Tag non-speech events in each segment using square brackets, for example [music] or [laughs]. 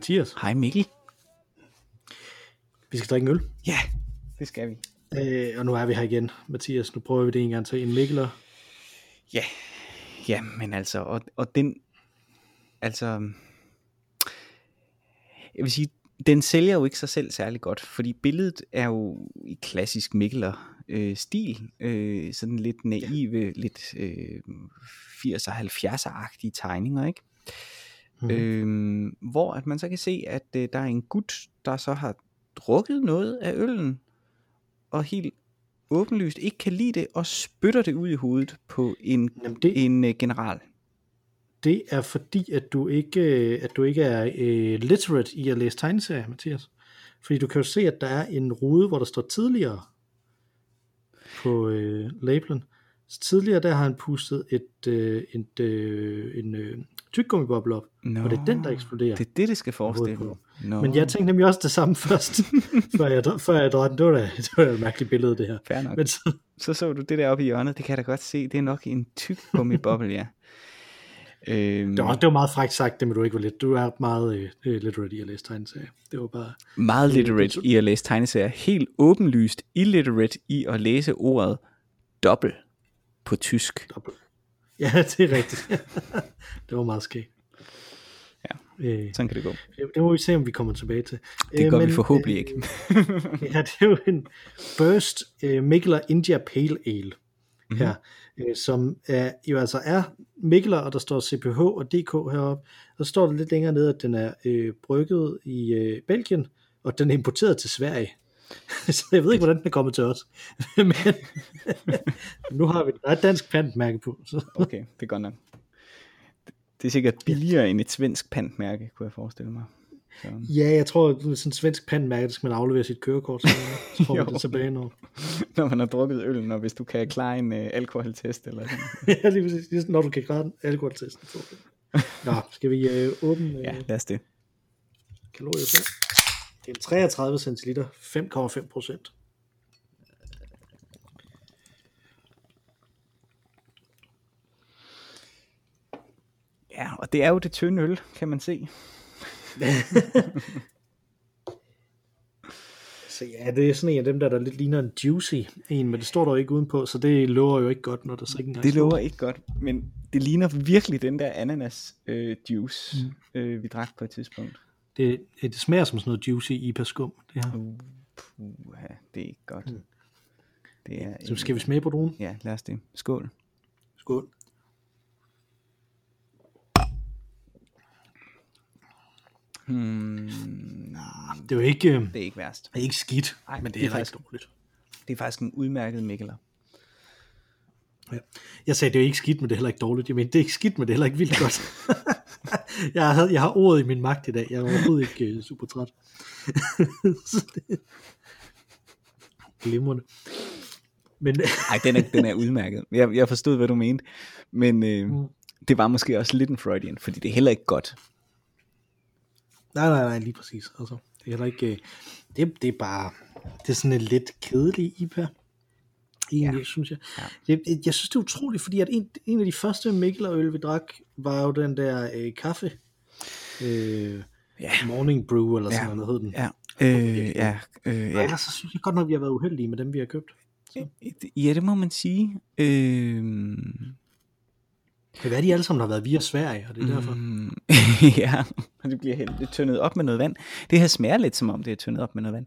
Hej Mathias. Hej Mikkel. Vi skal drikke en øl. Ja, det skal vi. Øh, og nu er vi her igen, Mathias. Nu prøver vi det en gang til. En Mikkeler. Ja, ja, men altså, og, og den, altså, jeg vil sige, den sælger jo ikke sig selv særlig godt, fordi billedet er jo i klassisk Mikkeler øh, stil, øh, sådan lidt naive, ja. lidt øh, 80'er 70'er-agtige tegninger, ikke? Mm. Øh, hvor at man så kan se, at øh, der er en gut, der så har drukket noget af øllen, og helt åbenlyst ikke kan lide det, og spytter det ud i hovedet på en, Jamen det, en uh, general. Det er fordi, at du ikke, at du ikke er uh, literate i at læse tegneserier, Mathias. Fordi du kan jo se, at der er en rude, hvor der står tidligere på uh, labelen. Så tidligere der har han pustet et, uh, et, uh, en uh, tyggegummiboble op, no, og det er den, der eksploderer. Det er det, det skal forestille. No. Men jeg tænkte nemlig også det samme [laughs] først, før jeg, før jeg drejede Det var da det var et mærkeligt billede, det her. Fair nok. Men så... så så du det der oppe i hjørnet, det kan jeg da godt se. Det er nok en tyk gummiboble, ja. Øhm, det, var, det var meget frækt sagt, det men du ikke var lidt. Du er meget uh, literate i at læse tegneserier. Det var bare... Meget literate i at læse tegneserier. Helt åbenlyst illiterate i at læse ordet dobbelt på tysk. Ja, [laughs] det er rigtigt. [laughs] det var meget skægt. Ja, øh, sådan kan det gå. Det må vi se, om vi kommer tilbage til. Det gør Men, vi forhåbentlig ikke. [laughs] ja, det er jo en Burst uh, Mikkeler India Pale Ale mm-hmm. her, uh, som er, jo altså er Mikkeler, og der står CPH og DK heroppe. Og så står der lidt længere nede, at den er uh, brygget i uh, Belgien, og den er importeret til Sverige. [laughs] så jeg ved ikke, hvordan den er kommet til os. [laughs] Men [laughs] nu har vi der er et dansk pantmærke på. Så. okay, det er godt nok. Det er sikkert billigere end et svensk pantmærke, kunne jeg forestille mig. Så. Ja, jeg tror, at sådan et svensk pantmærke, der skal man aflevere sit kørekort, så, så får man det tilbage når. når man har drukket øl, og hvis du kan klare en uh, alkoholtest eller sådan Ja, lige præcis. Når du kan klare en alkoholtest. Nå, skal vi uh, åbne? Uh, ja, lad os det. Kalorier på. Det er 33 centiliter, 5,5 procent. Ja, og det er jo det tynde øl, kan man se. [laughs] så ja, det er sådan en af dem der, der lidt ligner en juicy en, men det står der jo ikke udenpå, så det lover jo ikke godt, når der så ikke engang Det lover ikke godt, men det ligner virkelig den der ananas øh, juice, mm. øh, vi drak på et tidspunkt. Det, det smager som sådan noget juicy IPA skum, det her. Uh, det er ikke godt. Mm. Det er så skal vi smage på druen? Ja, lad os det. Skål. Skål. Hmm. Det er jo ikke, det er ikke værst. Det er ikke skidt, Ej, men det, det er, er faktisk dårligt. Det er faktisk en udmærket Mikkeler. Ja. Jeg sagde, det er ikke skidt, men det er heller ikke dårligt. Jeg mener, det er ikke skidt, men det er heller ikke vildt godt. [laughs] [laughs] jeg, har, jeg har ordet i min magt i dag. Jeg er overhovedet ikke uh, super træt. [laughs] Glimrende. Men... [laughs] Ej, den er, den er udmærket. Jeg, jeg forstod, hvad du mente. Men øh, mm. det var måske også lidt en Freudian, fordi det er heller ikke godt. Nej, nej, nej, lige præcis. Altså, det er heller ikke... Øh, det, det er bare... Det er sådan en lidt kedelig IPA. Egentlig, ja. synes jeg. Ja. Jeg, jeg synes, det er utroligt, fordi at en, en af de første Mikkelerøl, vi drak, var jo den der øh, kaffe. Øh, ja. Morning Brew, eller sådan ja. noget hed den. Ja. Øh, ja, øh, ja. ja. så synes jeg godt nok, vi har været uheldige med dem, vi har købt. Så. Ja, det må man sige. Øh, det er de alle sammen har været via Sverige, og det er derfor. Mm, [laughs] ja, og det bliver helt tyndet op med noget vand. Det her smager lidt som om, det er tyndet op med noget vand.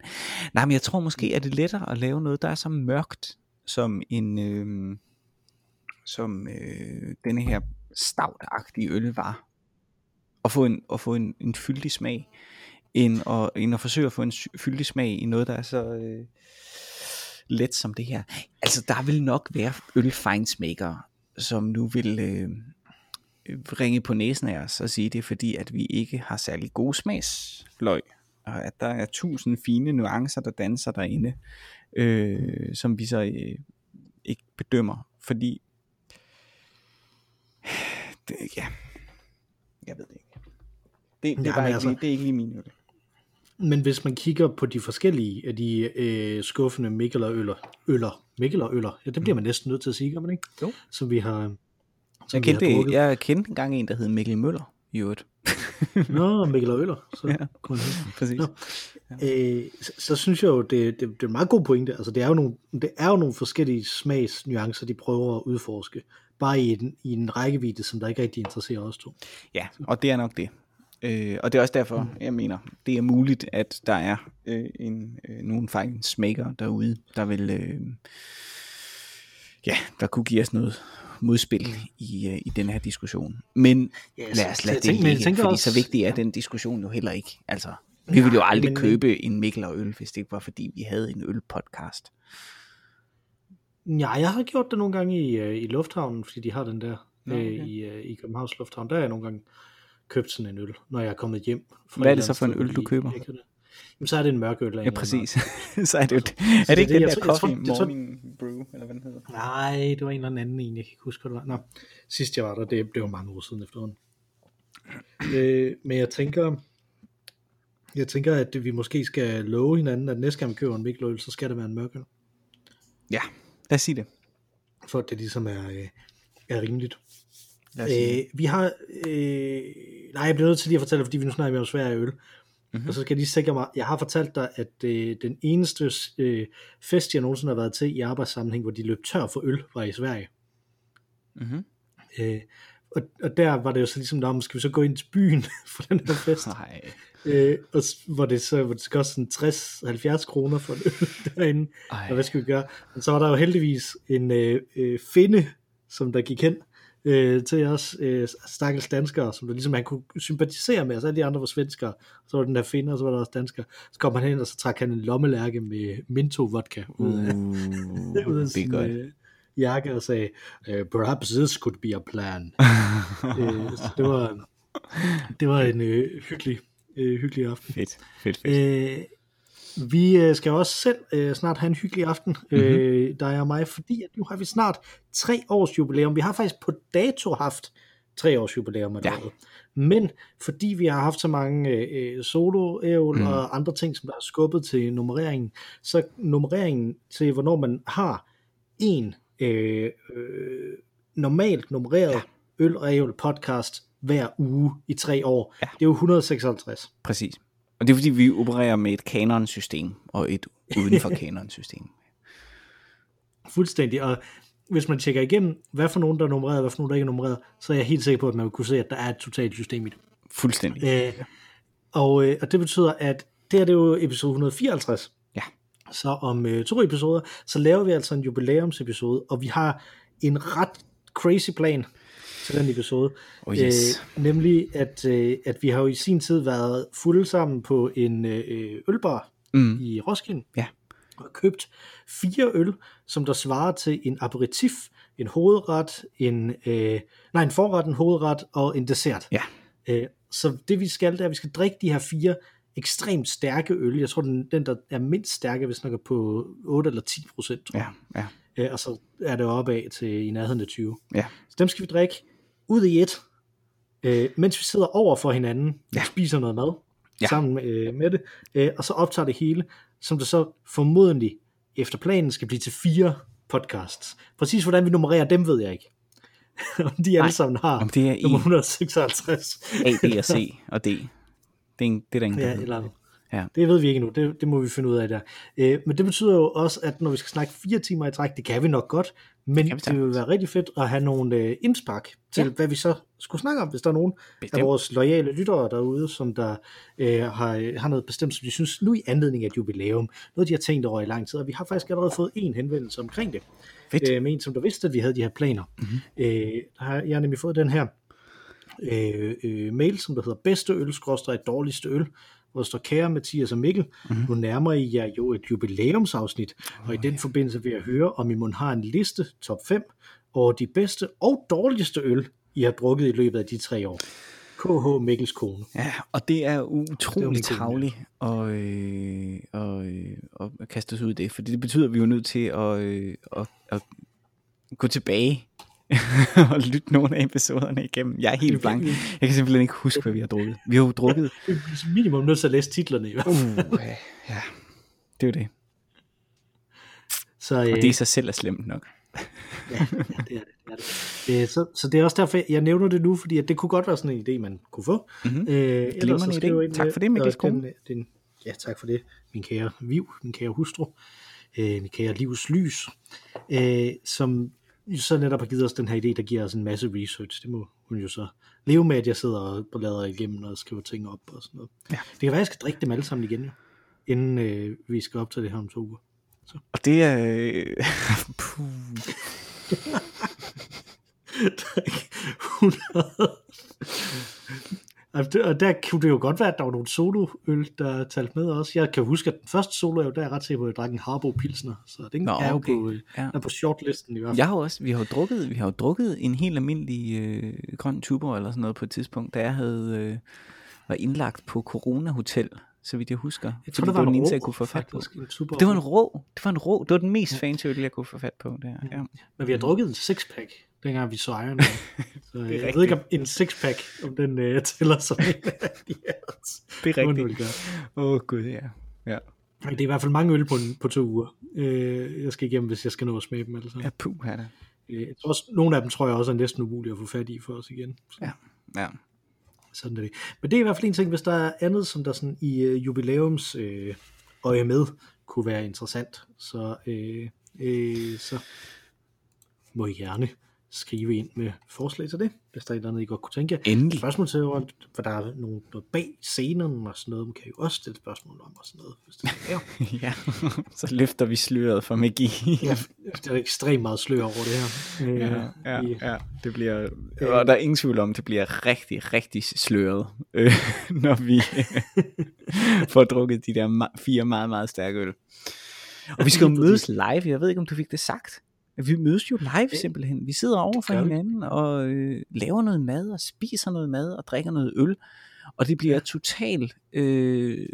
Nej, men jeg tror måske, at det er lettere at lave noget, der er så mørkt, som en, øh, som øh, denne her stavtagtige øl var. Og få en, og få en, en fyldig smag, end at, end at forsøge at få en fyldig smag i noget, der er så øh, let som det her. Altså, der vil nok være ølfejnsmakere, som nu vil øh, ringe på næsen af os og sige, det er fordi, at vi ikke har særlig gode smagsløg, og at der er tusind fine nuancer, der danser derinde, øh, som vi så øh, ikke bedømmer, fordi [sighs] det, ja, jeg ved det ikke. Det, det, var ikke, altså, det er ikke lige min øl. Men hvis man kigger på de forskellige af de øh, skuffende Mikkel og Øller, Øller, Mikkel og Øller, ja, det bliver man næsten nødt til at sige, kan man ikke? Jo. Som vi har som jeg, kendte, har jeg kendte engang en, der hed Mikkel Møller, i øvrigt. Nå, Mikkel og Øller. Så [laughs] Ja. kunne. Præcis. Nå. Øh, så, så synes jeg jo, det, det, det er en meget god pointe. Altså, det er jo nogle, det er jo nogle forskellige smagsnuancer, de prøver at udforske. Bare i en, i en rækkevidde, som der ikke rigtig interesserer os to. Ja, og det er nok det. Øh, og det er også derfor, jeg mener, det er muligt, at der er øh, en, øh, nogle fejnsmækker derude, der vil, øh, ja, der kunne give os noget modspil i, øh, i den her diskussion. Men Ja, lad os lade det ligge, fordi også- så vigtig er den diskussion jo heller ikke. Altså, vi ville jo aldrig men- købe en Mikkel og øl, hvis det ikke var fordi, vi havde en ølpodcast. Ja, jeg har gjort det nogle gange i, øh, i lufthavnen, fordi de har den der Nå, øh, okay. i, øh, i Københavns Lufthavn. Der har jeg nogle gange købt sådan en øl, når jeg er kommet hjem. fra Hvad er et det så for en øl, du køber? i. Jamen, så er det en mørk øl. Ja, præcis. [laughs] så er det jo det Er det ikke det, den jeg der jeg coffee jeg morning brew, eller hvad den hedder? Nej, det var en eller anden en, jeg kan ikke huske, hvad det var. Nå, sidst jeg var der, det, det var mange år siden efterhånden. øh, men jeg tænker, jeg tænker, at vi måske skal love hinanden, at næste gang vi køber en Mikkel øl, så skal det være en mørk øl, Ja, lad os sige det. for at det ligesom er, øh, er rimeligt. Lad. Øh, vi har, øh, nej, jeg bliver nødt til lige at fortælle, fordi vi nu snakker om Sverige øl. Mhm. Mm-hmm. Og så skal jeg lige sikre mig, jeg har fortalt dig, at øh, den eneste øh, fest, jeg nogensinde har været til i arbejdssammenhæng, hvor de løb tør for øl, var i Sverige. Mhm. Øh, og, og der var det jo så ligesom, om skal vi så gå ind til byen [laughs] for den her fest? [laughs] Nej. Øh, og hvor det så hvor det skal koste sådan 60-70 kroner for en øl [laughs] derinde. Ej. Og hvad skal vi gøre? Men så var der jo heldigvis en øh, øh, finde, som der gik hen øh, til os, øh, stakkels danskere, som der ligesom han kunne sympatisere med os. Alle de andre var svenskere, så var den der finde, og så var der også danskere. Så kom han hen, og så trak han en lommelærke med minto vodka ud af, Uh, [laughs] ud af sin øh, jakke og sagde, uh, perhaps this could be a plan. [laughs] øh, så det var, det var en øh, hyggelig, øh, hyggelig aften. Fedt, fedt, fedt. Øh, vi øh, skal også selv øh, snart have en hyggelig aften, mm-hmm. øh, der er mig, fordi at nu har vi snart tre års jubilæum. Vi har faktisk på dato haft tre års jubilæum Ja. Men fordi vi har haft så mange øh, solo mm. Og andre ting, som der er skubbet til nummereringen, så nummereringen til, hvornår man har en øh, øh, normalt nummereret ja. øl og podcast hver uge i tre år, Ja. det er jo 156. Præcis. Og det er fordi, vi opererer med et kanon-system og et uden for [laughs] kanon-system. Fuldstændig, og hvis man tjekker igennem, hvad for nogen, der er nummereret, hvad for nogen, der ikke er nummereret, så er jeg helt sikker på, at man vil kunne se, at der er et totalt system i det. Fuldstændig. Øh, og, øh, og det betyder, at det her det er jo episode 154. Ja. Så om øh, to episoder, så laver vi altså en jubilæumsepisode, og vi har en ret crazy plan til den episode. Oh, yes. Øh, nemlig, at, øh, at vi har jo i sin tid været fulde sammen på en øh, ølbar Mm. i Roskilde. Ja. Og købt fire øl, som der svarer til en aperitif, en hovedret, en, øh, nej, en forret, en hovedret og en dessert. Ja. Øh, så det vi skal, det er, at vi skal drikke de her fire ekstremt stærke øl. Jeg tror, den, den der er mindst stærke, hvis snakker på 8 eller 10 procent. Ja, ja, Øh, og så er det oppe af til i nærheden af 20. ja. Så dem skal vi drikke ud i et, øh, mens vi sidder over for hinanden, Ja. ja. spiser noget mad Ja. sammen øh, med det, øh, og så optager det hele, som det så formodentlig efter planen skal blive til fire podcasts. Præcis hvordan vi nummererer dem, ved jeg ikke. [laughs] Om de alle sammen har Om det er nummer en 156. A, B og C og D. Det er, en, det er der ingen, Ja, eller Ja. Det ved vi ikke endnu, det, det må vi finde ud af der. Øh, men det betyder jo også, at når vi skal snakke fire timer i træk, det kan vi nok godt, men det, det vil være rigtig fedt at have nogle øh, indspark til, Ja. hvad vi så skulle snakke om, hvis der er nogen Bestemt. af vores loyale lyttere derude, som der øh, har, har noget bestemt, som de synes, nu i anledning af et jubilæum, noget de har tænkt over i lang tid, og vi har faktisk allerede fået en henvendelse omkring det, Fedt. øh, med en, som der vidste, at vi havde de her planer. Mm-hmm. Øh, har jeg har nemlig fået den her øh, øh, mail, som der hedder bedste øl, skråstreg dårligste øl, hvor der står, kære Mathias og Mikkel, mm-hmm. nu nærmer I jer jo et jubilæumsafsnit, oh, og i den forbindelse vil jeg høre, om I må har en liste, top 5, over de bedste og dårligste øl, I har drukket i løbet af de tre år. KH Mikkels kone. Ja, og det er utroligt cool, tavligt at, øh, og, øh, at kaste os ud i det, fordi det betyder, at vi er jo nødt til at, øh, at, at gå tilbage [laughs] og lytte nogle af episoderne igennem. Jeg er helt blank. Jeg kan simpelthen ikke huske, hvad vi har drukket. Vi har jo drukket... [laughs] Minimum nødt til at læse titlerne i hvert fald. Uh, ja, det er jo det. Så, Og øh, det i sig selv er slemt nok. [laughs] ja, ja, det er det. det, er det. Øh, så, så det er også derfor, jeg nævner det nu, fordi at det kunne godt være sådan en idé, man kunne få. Mhm. Øh, Glimrende idé. ind Tak for det, Mikkel og Skrum. den- Ja, tak for det, min kære Viv, min kære hustru, øh, min kære Livs Lys, øh, som så netop har givet os den her idé, der giver os en masse research. Det må hun jo så leve med, at jeg sidder og lader igennem og skriver ting op og sådan noget. Ja. Det kan være, at jeg skal drikke dem alle sammen igen, jo, inden øh, vi skal op til det her om to uger. Og det er... Øh, [laughs] puh. [laughs] Drik 100. Og det- Og der kunne det jo godt være, at der var nogle soloøl, der talte med også. Jeg kan huske, at den første soloøl, der er jeg ret sikker på, at jeg drak en Harbo Pilsner. Så den Nå, er jo okay. på, Ja. er på shortlisten i hvert fald. Jeg har også, vi har jo drukket, vi har jo drukket en helt almindelig øh, grøn tuber eller sådan noget på et tidspunkt, da jeg havde øh, var indlagt på Corona Hotel, så vidt jeg husker. Jeg tror, det var en eneste, rå, jeg kunne få fat på. faktisk. Det var en rå. det var en rå, det var den mest fancy øl, jeg kunne få fat på der. Ja. Men vi har drukket en sixpack, dengang vi så Iron Man. [laughs] Så øh, jeg rigtigt. ved ikke, om en sixpack, om den øh, [laughs] tæller som en af de her. Det er rigtigt. Åh oh, gud, ja. ja. Det er i hvert fald mange øl på, en, på to uger. Øh, jeg skal igennem, hvis jeg skal nå at smage dem sammen. Ja, puh, her da. Øh, Jeg tror også, nogle af dem tror jeg også er næsten umulige at få fat i for os igen. Så, Ja. Ja. Sådan er det. Men det er i hvert fald en ting, hvis der er andet, som der sådan i øh, jubilæums øh, øje med, kunne være interessant, så, øh, øh, så må I gerne skrive ind med forslag til det, hvis der er et eller andet, I godt kunne tænke jer. Endelig. Spørgsmål til, for der er nogle, noget bag scenen og sådan noget, man kan jo også stille spørgsmål om og sådan noget, hvis det er. [laughs] ja, så løfter vi sløret for magi. Ja, der er ekstremt meget slør over det her. Øh, Ja, ja, i- ja, det bliver, og der er ingen tvivl om, det bliver rigtig, rigtig sløret, øh, [laughs] når vi [laughs] får drukket de der ma- fire meget, meget stærke øl. Og vi skal jo mødes live, jeg ved ikke, om du fik det sagt. Vi mødes jo live simpelthen. Vi sidder over for hinanden og øh, laver noget mad og spiser noget mad og drikker noget øl. Og det bliver total øh,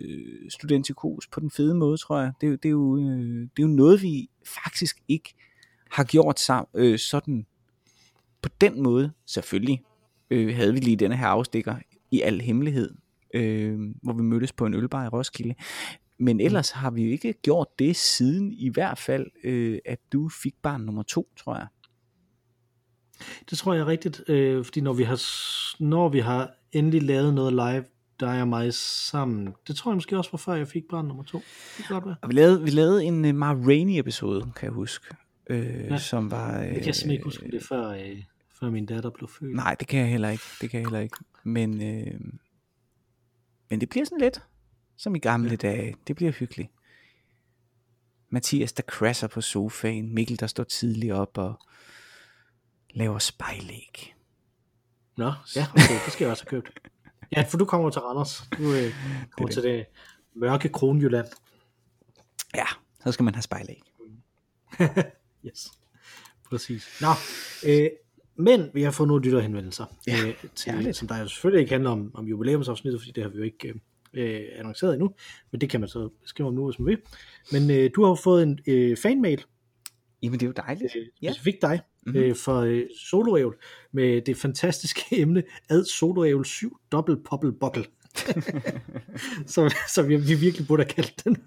studentikos på den fede måde, tror jeg. Det, er jo- det, er jo, øh, det er jo noget, vi faktisk ikke har gjort sammen, øh, sådan på den måde. Selvfølgelig øh, havde vi lige denne her afstikker i al hemmelighed, øh, hvor vi mødtes på en ølbar i Roskilde. Men ellers har vi jo ikke gjort det siden i hvert fald, øh, at du fik barn nummer to, tror jeg. Det tror jeg er rigtigt, øh, fordi når vi har når vi har endelig lavet noget live, der er mig sammen. Det tror jeg måske også var før jeg fik barn nummer to. Det kan godt være. Vi lavede, vi lavede en uh, Mar Rainey episode, kan jeg huske, øh, ja. Som var... Øh, Jeg kan simpelthen ikke huske, det før, øh, før min datter blev født. Nej, det kan jeg heller ikke. Det kan jeg heller ikke. Men, øh, men det bliver sådan lidt, som i gamle dage. Det bliver hyggeligt. Mathias, der crasher på sofaen. Mikkel, der står tidligt op og laver spejlæg. Nå, ja, [laughs] okay, det skal jeg også have købt. Ja, for du kommer til Randers. Du øh, kommer det. til det mørke Kronjylland. Ja, så skal man have spejlæg. [laughs] Yes, præcis. Nå, øh, men vi har fået nogle lytterhenvendelser, Ja, øh, til, som der jo selvfølgelig ikke handler om, om jubilæumsafsnittet, fordi det har vi jo ikke øh, øh, annonceret endnu, men det kan man så skrive om nu, hvis man vil. Men øh, du har jo fået en øh, fanmail, Jamen, det er jo dejligt. øh, Ja. specifikt dig, Mhm. mm-hmm. øh, for øh, soloævl, med det fantastiske [laughs] emne, ad soloævl 7 dobbelt poppel bokkel. så, så vi, vi virkelig burde have kaldt den. [laughs] [laughs]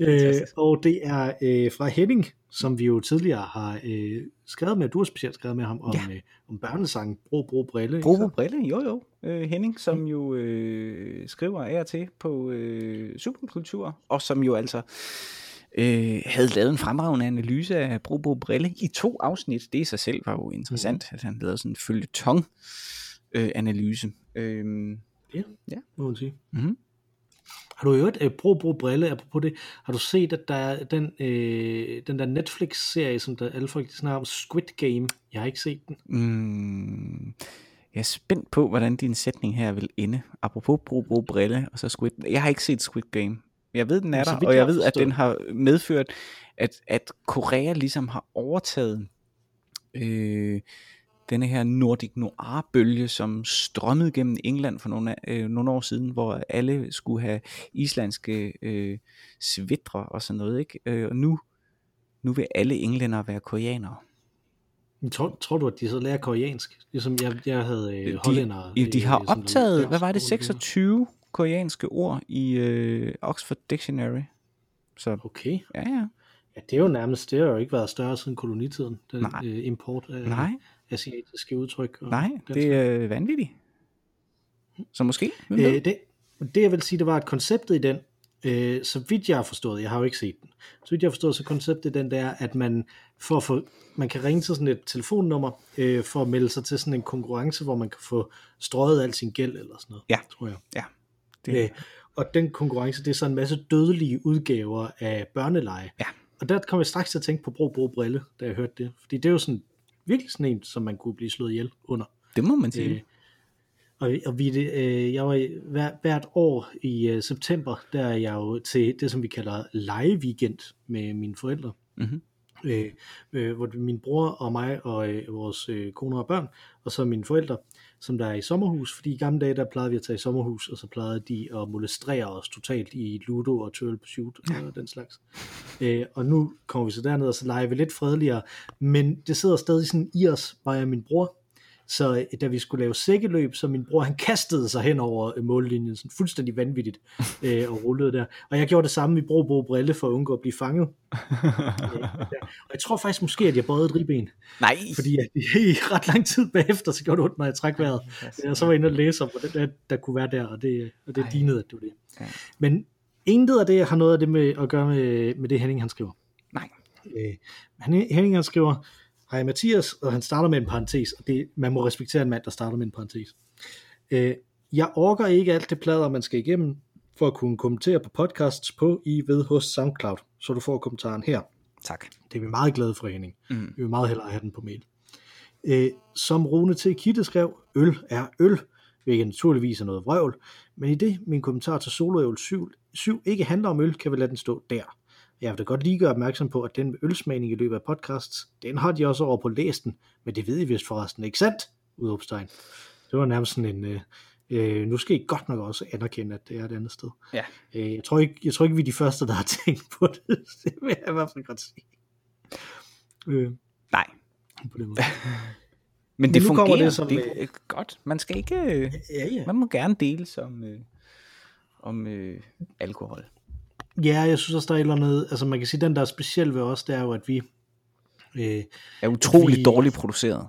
øh, og det er øh, fra Henning, som vi jo tidligere har øh, skrevet med, du har specielt skrevet med ham om, Ja. ja. øh, om børnesangen Bro Bro Brille. Bro så? Brille, jo jo. Øh, Henning, som jo øh, skriver af og til på øh, Superkultur, og som jo altså øh, havde lavet en fremragende analyse af Bro Bro Brille i to afsnit. Det i sig selv var jo interessant, mm. at han lavede sådan en følgetong øh, analyse. Øh, må man sige. Mhm. Har du jo et Bro Bro Brille, apropos det, har du set, at der er den, øh, den der Netflix-serie, som der alle folk snakker om, Squid Game? Jeg har ikke set den. mm, jeg er spændt på, hvordan din sætning her vil ende. Apropos Bro Bro Brille, og så Squid. Jeg har ikke set Squid Game. Jeg ved, den er der, og jeg ved, at den har medført, at, at Korea ligesom har overtaget øh, denne her Nordic Noir-bølge, som strømmede gennem England for nogle, øh, nogle år siden, hvor alle skulle have islandske øh, svitre og sådan noget. Ikke? Øh, og nu, nu vil alle englænder være koreanere. Men Tror, tror du, at de så lærer koreansk? Ligesom jeg, jeg havde øh, hollændere. De, de har øh, som optaget, lærte hvad var det, dansk. 26 koreanske ord i øh, Oxford Dictionary. Så Okay. ja, ja. Ja, det er jo nærmest, det har jo ikke været større siden kolonitiden, den Nej. øh, import af Nej, asiatiske udtryk. Og nej, det er øh, vanvittigt. Så måske? Øh, det, det jeg vil sige, det var, at konceptet i den, øh, så vidt jeg har forstået, jeg har jo ikke set den, så vidt jeg har forstået, så konceptet i den, der er, at man, for at få, man kan ringe til sådan et telefonnummer, øh, for at melde sig til sådan en konkurrence, hvor man kan få strøget al sin gæld, eller sådan noget, Ja. tror jeg. Ja, det, Øh, og den konkurrence, det er så en masse dødelige udgaver af børneleje. Ja. Og der kom jeg straks til at tænke på Bro Bro Brille, da jeg hørte det. Fordi det er jo sådan, virkelig sådan en, som man kunne blive slået ihjel under. det må man sige. Øh, og, og vi, øh, jeg var hver, hvert år i øh, september, der er jeg jo til det, som vi kalder live weekend med mine forældre. Mhm. Øh, øh, hvor min bror og mig og øh, vores øh, koner og børn, og så mine forældre, som der er i sommerhus, fordi i gamle dage, der plejede vi at tage i sommerhus, og så plejede de at molestrere os totalt i Ludo og Turtle Pursuit og den slags. Øh, og nu kommer vi så derned, og så leger vi lidt fredeligere, men det sidder stadig sådan i os, mig og min bror, så øh, da vi skulle lave sækkeløb, så min bror han kastede sig hen over øh, mållinjen, sådan fuldstændig vanvittigt, øh, og rullede der. Og jeg gjorde det samme i Bro Bro Brille for at undgå at blive fanget. [laughs] Øh. Og jeg tror faktisk måske, at jeg bøjede et ribben, Nej, fordi at i ret lang tid bagefter, så gjorde det ondt, når jeg træk vejret. Og så var jeg inde og læse om, hvordan der, der kunne være der, og det, og det Ej. lignede, at det var det. Ja. Men intet af det har noget af det med at gøre med, med det Henning han skriver. nej. Øh, Henning han skriver, hej Mathias, og han starter med en parentes, og det, man må respektere en mand, der starter med en parentes. Øh, jeg orker ikke alt det plader, man skal igennem, for at kunne kommentere på podcasts på i ved hos SoundCloud, så du får kommentaren her. Tak. Det er vi meget glade for, Henning. Mm. Vi vil meget hellere have den på mail. Øh, som Rune T. Kitte skrev, øl er øl, hvilket naturligvis er noget vrøvl, men i det min kommentar til Soloævel 7, 7 ikke handler om øl, kan vi lade den stå der. Jeg vil da godt lige gøre opmærksom på, at den med ølsmagning i løbet af podcasts, den har de også over på læsten, men det ved I vist forresten ikke sandt, udopstegn. Det var nærmest sådan en, øh, øh, nu skal I godt nok også anerkende, at det er et andet sted. Ja. Øh, jeg, tror ikke, jeg tror ikke, vi er de første, der har [laughs] tænkt på det, det vil jeg i hvert fald godt sige. Øh, Nej, på den måde. [laughs] men det kommer fungerer. det som, det øh, godt. Man skal ikke... øh, Ja, ja. Man må gerne dele som øh, om øh, alkohol. Ja, jeg synes også, der er et eller andet, altså man kan sige, den der er speciel ved os, det er jo, at vi, øh, Er utrolig Vi- dårligt produceret.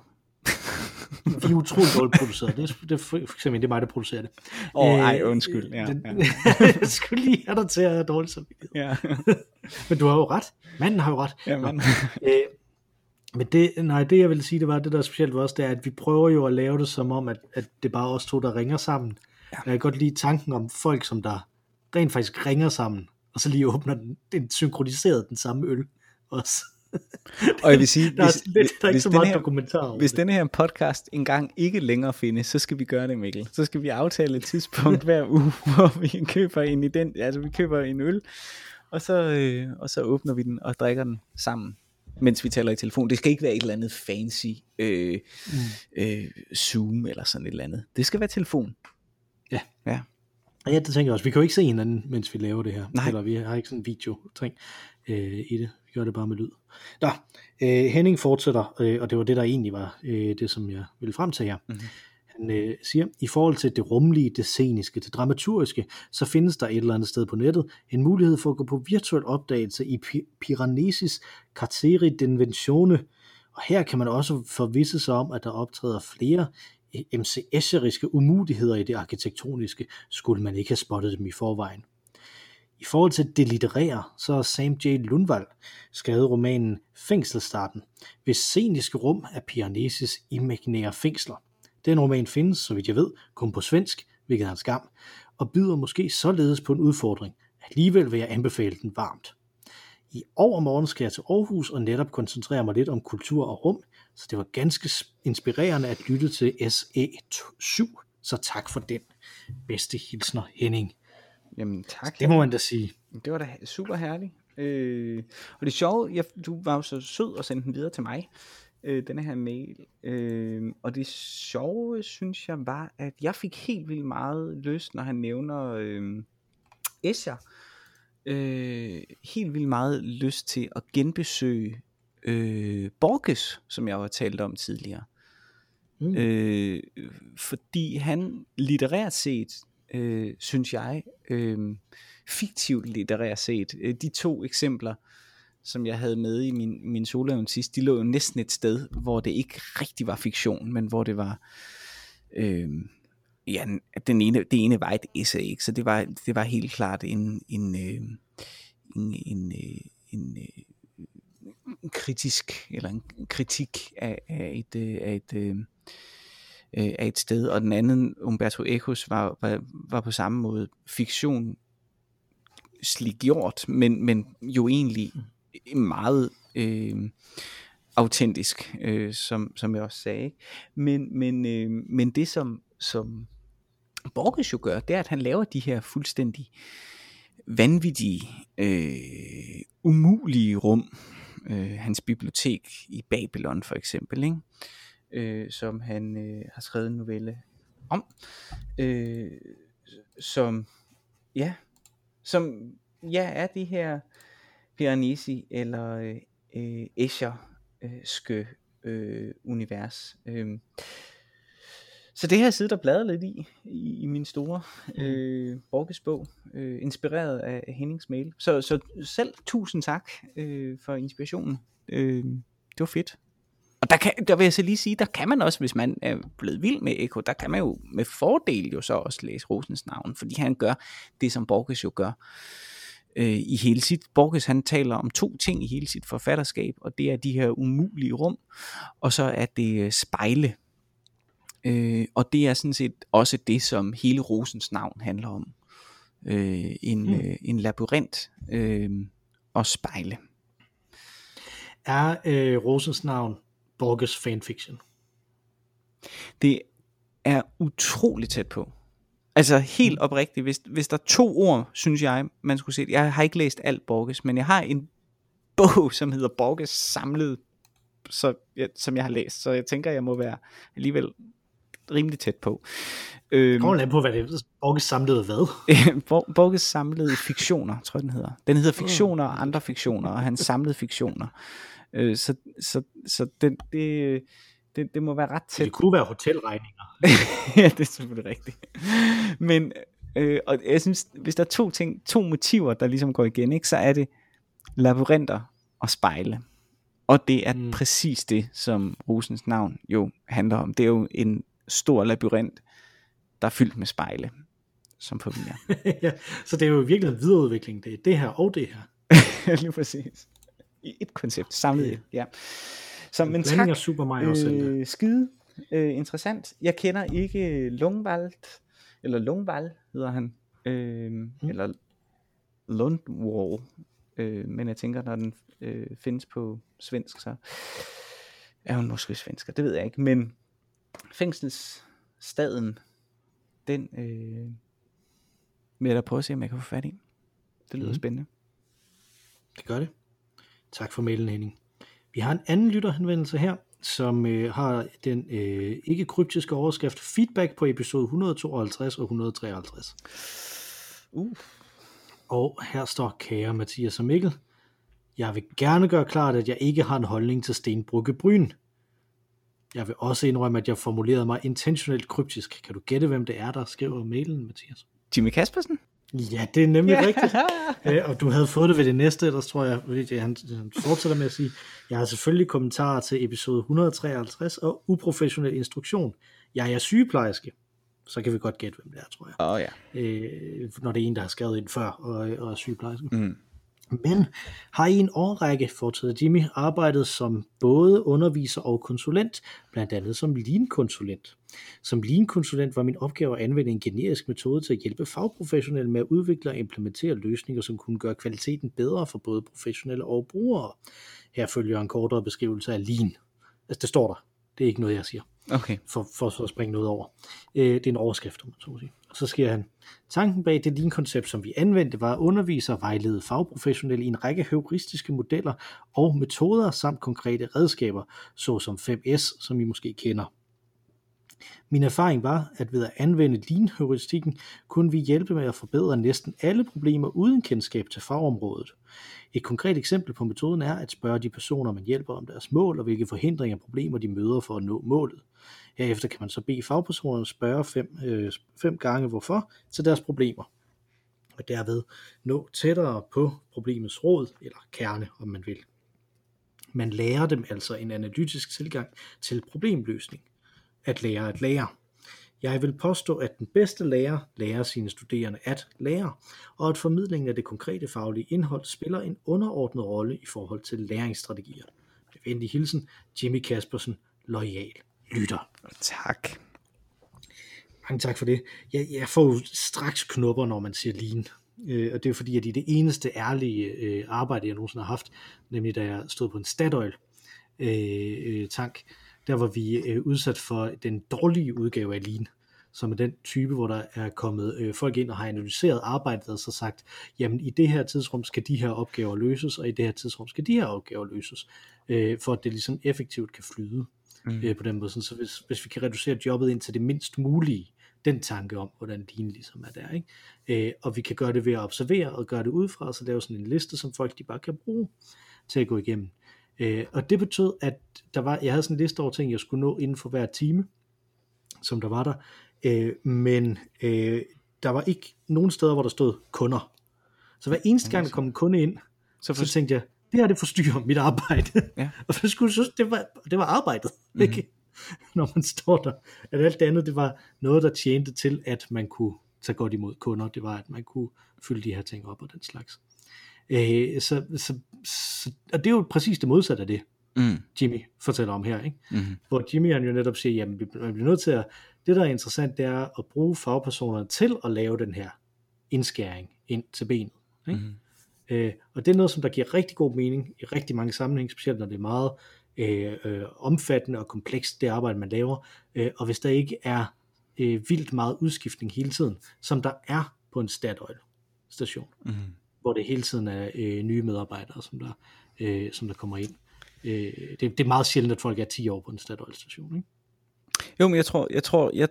vi er utroligt dårligt produceret. Det er, det er for, eksempel, det er mig, der producerer det. Åh, oh, Øh, ej, undskyld. Ja, den, ja. [laughs] jeg skulle lige have dig til at have dårligt samvittighed. ja. [laughs] Men du har jo ret. Manden har jo ret. ja man. Øh, men det, nej, det jeg vil sige, det var, det der er specielt ved os, det er, at vi prøver jo at lave det som om, at, at det bare er os to, der ringer sammen. Ja. Jeg kan godt lide tanken om folk, som der rent faktisk ringer sammen, og så lige åbner den, den synkroniseret den samme øl også. Og jeg vil sige, Der er, hvis, lidt, der er ikke hvis, så den meget her, dokumentar over hvis det. denne her podcast engang ikke længere findes, så skal vi gøre det, Mikkel. Så skal vi aftale et tidspunkt hver uge, [laughs] hvor vi køber en i den, altså vi køber en øl, og så, øh, og så åbner vi den og drikker den sammen, mens vi taler i telefon. Det skal ikke være et eller andet fancy øh, Mm. øh, Zoom eller sådan et eller andet. Det skal være telefon. Ja. Ja. Ja, det tænker jeg også. Vi kan jo ikke se hinanden, mens vi laver det her. Nej. Eller vi har ikke sådan en video ting, øh, i det. Vi gør det bare med lyd. Nå, øh, Henning fortsætter, øh, og det var det, der egentlig var øh, det, som jeg ville frem til her. Mhm. Han øh, siger, i forhold til det rumlige, det sceniske, det dramaturgiske, så findes der et eller andet sted på nettet en mulighed for at gå på virtuel opdagelse i Pi- Piranesi Carteri d'Inventione, og her kan man også forvisse sig om, at der optræder flere MCS'eriske umuligheder i det arkitektoniske, skulle man ikke have spottet dem i forvejen. I forhold til det litterære, så har Sam J. Lundvald skrevet romanen Fængselstarten, hvis sceniske rum er Pianesis imaginære fængsler. Den roman findes, så vidt jeg ved, kun på svensk, hvilket er en skam, og byder måske således på en udfordring. Alligevel vil jeg anbefale den varmt. I overmorgen skal jeg til Aarhus og netop koncentrere mig lidt om kultur og rum, så det var ganske inspirerende at lytte til SE7. Så tak for den. Bedste hilsner, Henning. Jamen tak. Det må man da sige. Det var da super herligt. Øh, og det sjove, jeg, du var jo så sød og sendte den videre til mig, øh, denne her mail. Øh, og det sjove, synes jeg, var, at jeg fik helt vildt meget lyst, når han nævner øh, Escher. Øh, helt vildt meget lyst til at genbesøge øh, Borges, som jeg har talt om tidligere. Mm. Øh, fordi han litterært set, øh, synes jeg, øh, fiktivt litterært set, øh, de to eksempler, som jeg havde med i min, min soloevne sidst, de lå jo næsten et sted, hvor det ikke rigtig var fiktion, men hvor det var, øh, ja, den ene, det ene var et essay, ikke? så det var, det var helt klart en, en, øh, en, en, øh, en, øh, en kritisk, eller en kritik af, af et, øh, af et, øh, øh, af et sted, og den anden, Umberto Ecos, var, var, var på samme måde fiktion gjort, men, men jo egentlig meget øh, autentisk, øh, som, som jeg også sagde. Men, men, øh, men det som, som Borges jo gør, det er, at han laver de her fuldstændig vanvittige, øh, umulige rum. Øh, hans bibliotek i Babylon for eksempel, ikke? Øh, som han øh, har skrevet en novelle om, øh, som ja, som ja er de her Piranesi eller øh, øh Escher øh, øh, univers. Øh, så det har jeg siddet og bladret lidt i, i, i min store mm. øh, Borges bog, øh, inspireret af Hennings mail. Så, så selv tusind tak øh, for inspirationen. Øh, det var fedt. Og der, kan, der vil jeg så lige sige, der kan man også, hvis man er blevet vild med Eko, der kan man jo med fordel jo så også læse Rosens navn, fordi han gør det, som Borges jo gør øh, i hele sit. Borges han taler om to ting i hele sit forfatterskab, og det er de her umulige rum, og så er det øh, spejle. Øh, og det er sådan set også det, som hele Rosens navn handler om. Øh, en, hmm. øh, en labyrint øh, og spejle. Er øh, Rosens navn Borges fanfiction? Det er utroligt tæt på. Altså helt mm. oprigtigt, hvis, hvis der er to ord, synes jeg, man skulle se. Jeg har ikke læst alt Borges, men jeg har en [laughs] bog, som hedder Borges samlet, så, ja, som jeg har læst. Så jeg tænker, jeg må være alligevel rimelig tæt på. Øhm, Kommer på, hvad det er. Borges samlede hvad? [laughs] Borges samlede fiktioner, tror jeg den hedder. Den hedder Fiktioner og andre fiktioner, og hans samlede fiktioner. Øh, så så, så det, det, det, det må være ret tæt. Det kunne være hotelregninger. [laughs] ja, det er selvfølgelig rigtigt. Men øh, og jeg synes, hvis der er to ting, to motiver, der ligesom går igen, ikke, så er det labyrinter og spejle. Og det er mm. præcis det, som Rosens navn jo handler om. Det er jo en stor labyrint, der er fyldt med spejle, som forvirrer. [laughs] ja, så det er jo virkelig en videreudvikling. Det er det her og det her. [laughs] Lige præcis. I et koncept, samlet et, ja. Så, men tak, Super Mario øh, skide øh, interessant. Jeg kender ikke Lungvald, eller Lungvald hedder han, øh, mm. eller Lundwall, øh, men jeg tænker, når den øh, findes på svensk, så er hun måske svensker, det ved jeg ikke, men fængselsstaden, den øh, vil jeg da prøve at se, om jeg kan få fat i. Det lyder mm. spændende. Det gør det. Tak for mailen, Henning. Vi har en anden lytterhenvendelse her, som øh, har den øh, ikke kryptiske overskrift feedback på episode 152 og 153. Uh. Og her står kære Mathias og Mikkel. Jeg vil gerne gøre klart, at jeg ikke har en holdning til Stenbrugge Bryn. Jeg vil også indrømme, at jeg formulerede mig intentionelt kryptisk. Kan du gætte, hvem det er, der skriver mailen, Mathias? Jimmy Kaspersen? Ja, det er nemlig rigtigt. Æ, [laughs] og du havde fået det ved det næste, der tror jeg, at han, han fortsætter med at sige, jeg har selvfølgelig kommentarer til episode 153 og uprofessionel instruktion. Jeg er sygeplejerske. Så kan vi godt gætte, hvem det er, tror jeg. Oh, ja. Æ, når det er en, der har skrevet ind før og, og er sygeplejerske. Mm. Men har i en årrække, fortsatte Jimmy, arbejdet som både underviser og konsulent, blandt andet som lean-konsulent. Som lean-konsulent var min opgave at anvende en generisk metode til at hjælpe fagprofessionelle med at udvikle og implementere løsninger, som kunne gøre kvaliteten bedre for både professionelle og brugere. Her følger en kortere beskrivelse af lean. Altså det står der. Det er ikke noget, jeg siger. Okay. For, for, så at springe noget over. Øh, det er en overskrift, om man så sige. Og så sker han, tanken bag det lean-koncept, som vi anvendte, var at undervise og vejlede fagprofessionelle i en række heuristiske modeller og metoder samt konkrete redskaber, såsom 5S, som I måske kender. Min erfaring var, at ved at anvende lean-heuristikken, kunne vi hjælpe med at forbedre næsten alle problemer uden kendskab til fagområdet. Et konkret eksempel på metoden er at spørge de personer, man hjælper om deres mål og hvilke forhindringer og problemer de møder for at nå målet. Herefter kan man så bede fagpersonerne spørge fem, øh, fem gange hvorfor til deres problemer. og derved nå tættere på problemets råd, eller kerne, om man vil. Man lærer dem altså en analytisk tilgang til problemløsning. At lære at lære. Jeg vil påstå, at den bedste lærer lærer sine studerende at lære, og at formidlingen af det konkrete faglige indhold spiller en underordnet rolle i forhold til læringsstrategier. Med venlig hilsen, Jimmy Kaspersen, lojal lytter. Tak. Mange tak for det. Jeg, jeg får jo straks knupper, når man siger lean. Øh, og det er fordi, at i det eneste ærlige øh, arbejde, jeg nogensinde har haft, nemlig da jeg stod på en Statoil øh, øh, tank, der var vi øh, udsat for den dårlige udgave af lean som er den type, hvor der er kommet øh, folk ind og har analyseret arbejdet og så sagt, jamen i det her tidsrum skal de her opgaver løses, og i det her tidsrum skal de her opgaver løses, øh, for at det ligesom effektivt kan flyde mm. øh, på den måde. Så hvis, hvis vi kan reducere jobbet ind til det mindst mulige, den tanke om, hvordan din ligesom er der, ikke? Øh, og vi kan gøre det ved at observere og gøre det udefra, så lave sådan en liste, som folk de bare kan bruge til at gå igennem. Øh, og det betød, at der var, jeg havde sådan en liste over ting, jeg skulle nå inden for hver time, som der var der, øh, men øh, der var ikke nogen steder, hvor der stod kunder. Så hver eneste gang, der kom en kunde ind, så, for... så tænkte jeg, det her det forstyrrer mit arbejde. Ja. [laughs] og så skulle synes, det var, det var arbejdet, mm-hmm. ikke? [laughs] når man står der. At alt det andet, det var noget, der tjente til, at man kunne tage godt imod kunder. Det var, at man kunne fylde de her ting op og den slags. Øh, så, så, så, og det er jo præcis det modsatte af det, mm. Jimmy fortæller om her. Ikke? Mm. Hvor Jimmy han jo netop siger, jamen man bliver nødt til at, det der er interessant, det er at bruge fagpersonerne til at lave den her indskæring ind til benet. Ikke? Mm. Øh, og det er noget, som der giver rigtig god mening i rigtig mange sammenhænge, specielt når det er meget øh, øh, omfattende og komplekst, det arbejde, man laver. Øh, og hvis der ikke er øh, vildt meget udskiftning hele tiden, som der er på en Statoil station, mm. Hvor det hele tiden er øh, nye medarbejdere, som der, øh, som der kommer ind. Øh, det, det er meget sjældent, at folk er 10 år på en Statoil station, ikke? Jo, men jeg tror, jeg tror, jeg,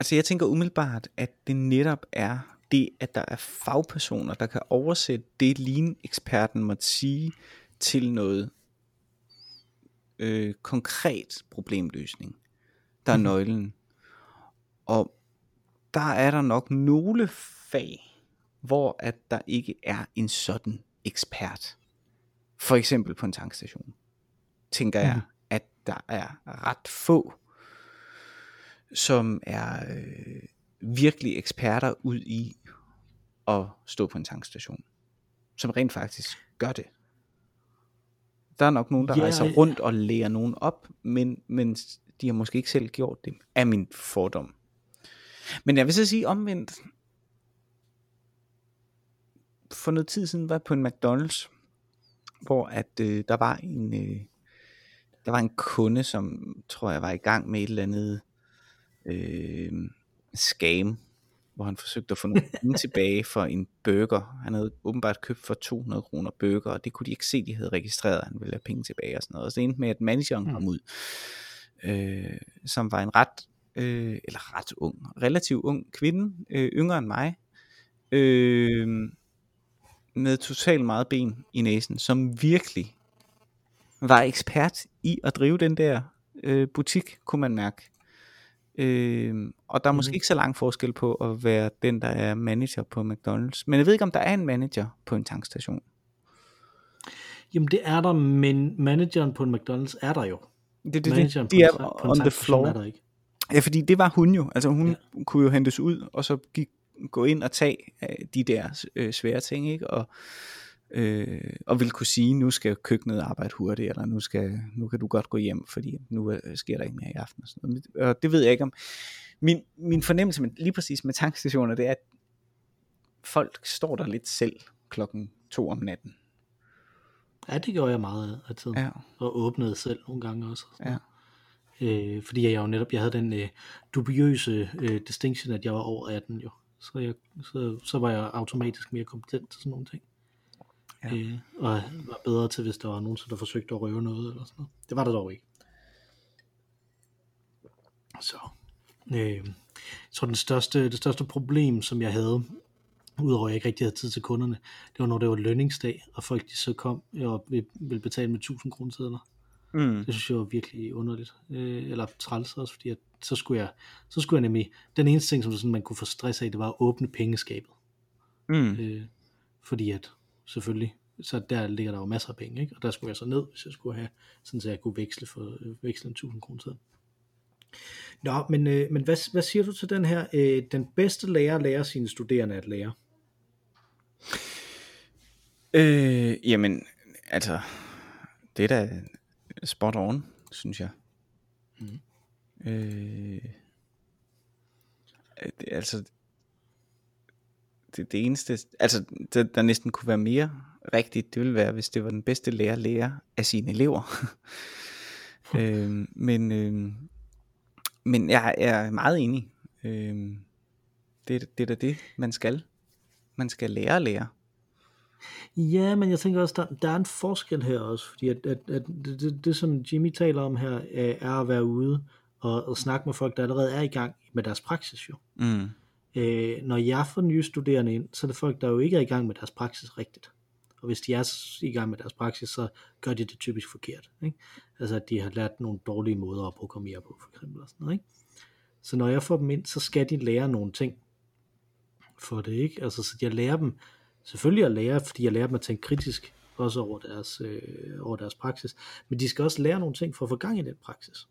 altså jeg tænker umiddelbart, at det netop er det, at der er fagpersoner, der kan oversætte det, lean-eksperten måtte sige, til noget øh, konkret problemløsning, der er mhm. nøglen. Og der er der nok nogle fag, hvor at der ikke er en sådan ekspert. For eksempel på en tankstation. Tænker jeg, mhm. at der er ret få, som er øh, virkelig eksperter ud i at stå på en tankstation. Som rent faktisk gør det. Der er nok nogen, der ja, rejser rundt og lærer nogen op, men, men de har måske ikke selv gjort det, er min fordom. Men jeg vil så sige omvendt, for noget tid siden var jeg på en McDonald's, hvor at øh, der var en øh, der var en kunde, som tror jeg var i gang med et eller andet øh, scam, hvor han forsøgte at få nogle penge [laughs] tilbage for en burger. Han havde åbenbart købt for 200 kroner burger, og det kunne de ikke se, de havde registreret, han ville have penge tilbage og sådan noget. Og så endte med, at manageren kom mm. ud, øh, som var en ret, øh, eller ret ung, relativt ung kvinde, øh, yngre end mig, øh, med totalt meget ben i næsen, som virkelig var ekspert i at drive den der øh, butik, kunne man mærke. Øh, og der er måske mm. ikke så lang forskel på at være den, der er manager på McDonald's. Men jeg ved ikke, om der er en manager på en tankstation. Jamen det er der, men manageren på en McDonald's er der jo. Det, det, manageren det, de på, er på on the floor. Er der ikke. Ja, fordi det var hun jo. Altså hun ja. kunne jo hentes ud, og så gik, gå ind og tage øh, de der øh, svære ting, ikke? Og øh, og vil kunne sige, nu skal køkkenet arbejde hurtigt, eller nu, skal, nu kan du godt gå hjem, fordi nu øh, sker der ikke mere i aften. Og, sådan noget. og det ved jeg ikke om. Min, min fornemmelse med, lige præcis med tankstationer, det er, at folk står der lidt selv klokken to om natten. Ja, det gjorde jeg meget af tiden. Ja. Og åbnede selv nogle gange også. Ja. Øh, fordi jeg jo netop, jeg havde den øh, dubiøse øh, distinction, at jeg var over 18 jo. Så, jeg, så, så var jeg automatisk mere kompetent til sådan nogle ting ja. øh, og var bedre til, hvis der var nogen, der forsøgte at røve noget eller sådan noget. Det var der dog ikke. Så, øh, jeg tror den største, det største problem, som jeg havde, udover at jeg ikke rigtig havde tid til kunderne, det var når det var lønningsdag, og folk de så kom og ville betale med 1000 kroner sedler. Mm. Det synes jeg var virkelig underligt, øh, eller træls også, fordi at, så skulle jeg, så skulle jeg nemlig, den eneste ting, som sådan, man kunne få stress af, det var at åbne pengeskabet. Mm. Øh, fordi at selvfølgelig, så der ligger der jo masser af penge, ikke? og der skulle jeg så ned, hvis jeg skulle have, sådan så jeg kunne veksle, for, øh, veksle en 1000 kroner til. Nå, men, øh, men hvad, hvad siger du til den her, øh, den bedste lærer lærer sine studerende at lære? Øh, jamen, altså, det er da spot on, synes jeg. Mhm. Øh, det, altså, det, det eneste, altså, der, der næsten kunne være mere rigtigt, det ville være, hvis det var den bedste lærer lærer af sine elever. [laughs] øh, men, øh, men jeg er meget enig. Øh, det, det er da det, man skal. Man skal lære at lære. Ja, men jeg tænker også, der, der er en forskel her også, fordi at, at, at det, det, det, som Jimmy taler om her, er at være ude og, og snakke med folk, der allerede er i gang med deres praksis jo. Mm. Øh, når jeg får nye studerende ind, så er det folk, der jo ikke er i gang med deres praksis rigtigt. Og hvis de er i gang med deres praksis, så gør de det typisk forkert. Ikke? Altså at de har lært nogle dårlige måder at programmere på, for eksempel. Og sådan noget, ikke? Så når jeg får dem ind, så skal de lære nogle ting for det. ikke. Altså så jeg lærer dem selvfølgelig at lære, fordi jeg lærer dem at tænke kritisk, også over deres, øh, over deres praksis. Men de skal også lære nogle ting for at få gang i den praksis.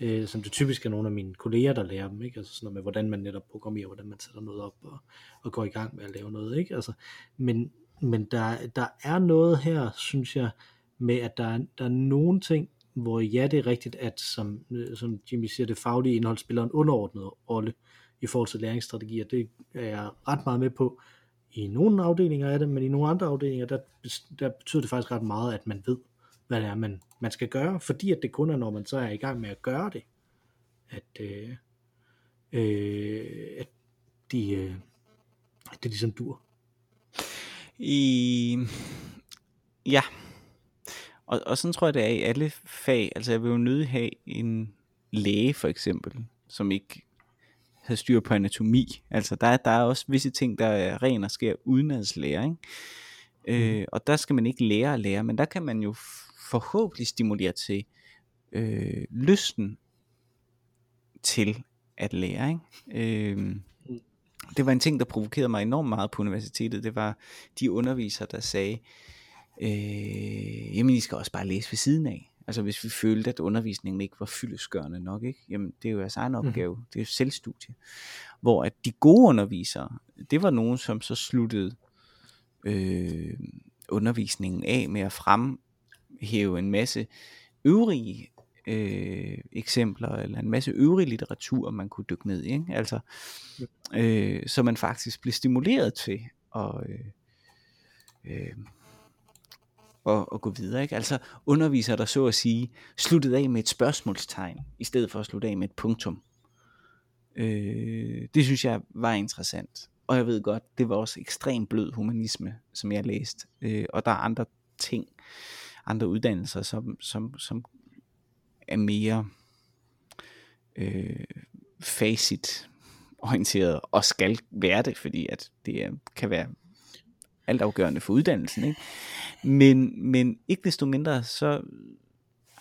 Øh, som det typisk er nogle af mine kolleger, der lærer dem, ikke? Altså sådan noget med, hvordan man netop programmerer, hvordan man sætter noget op og, og går i gang med at lave noget, ikke? Altså, men men der, der er noget her, synes jeg, med at der der er nogle ting, hvor ja, det er rigtigt, at som, øh, som Jimmy siger, det faglige indhold spiller en underordnet rolle i forhold til læringsstrategier. Det er jeg ret meget med på i nogle afdelinger af det, men i nogle andre afdelinger, der, der betyder det faktisk ret meget, at man ved, hvad det er, man, man skal gøre, fordi at det kun er, når man så er i gang med at gøre det, at, øh, øh, at de, øh, at det ligesom dur. I... Ja. Og, og sådan tror jeg, det er i alle fag. Altså jeg vil jo nødig have en læge for eksempel, som ikke havde styr på anatomi. Altså der, er- der er også visse ting, der er ren og sker udenadslære. Ikke? Øh, og der skal man ikke lære at lære, men der kan man jo forhåbentlig stimulere til øh, lysten til at lære. Ikke? Øh, det var en ting, der provokerede mig enormt meget på universitetet. Det var de undervisere, der sagde, øh, jamen I skal også bare læse ved siden af. Altså hvis vi følte, at undervisningen ikke var fyldesgørende nok, ikke? jamen det er jo jeres egen opgave, mm. det er jo selvstudie. Hvor at de gode undervisere, det var nogen, som så sluttede øh, undervisningen af med at fremhæve en masse øvrige øh, eksempler, eller en masse øvrig litteratur, man kunne dykke ned i. Ikke? Altså, øh, så man faktisk blev stimuleret til at, øh, øh, at, at gå videre. Ikke? Altså underviser der så at sige, sluttede af med et spørgsmålstegn, i stedet for at slutte af med et punktum. Øh, det synes jeg var interessant. Og jeg ved godt, det var også ekstremt blød humanisme, som jeg læste. Øh, og der er andre ting, andre uddannelser, som, som, som er mere øh, facit orienteret og skal være det, fordi at det kan være altafgørende for uddannelsen. Ikke? Men, men ikke desto mindre, så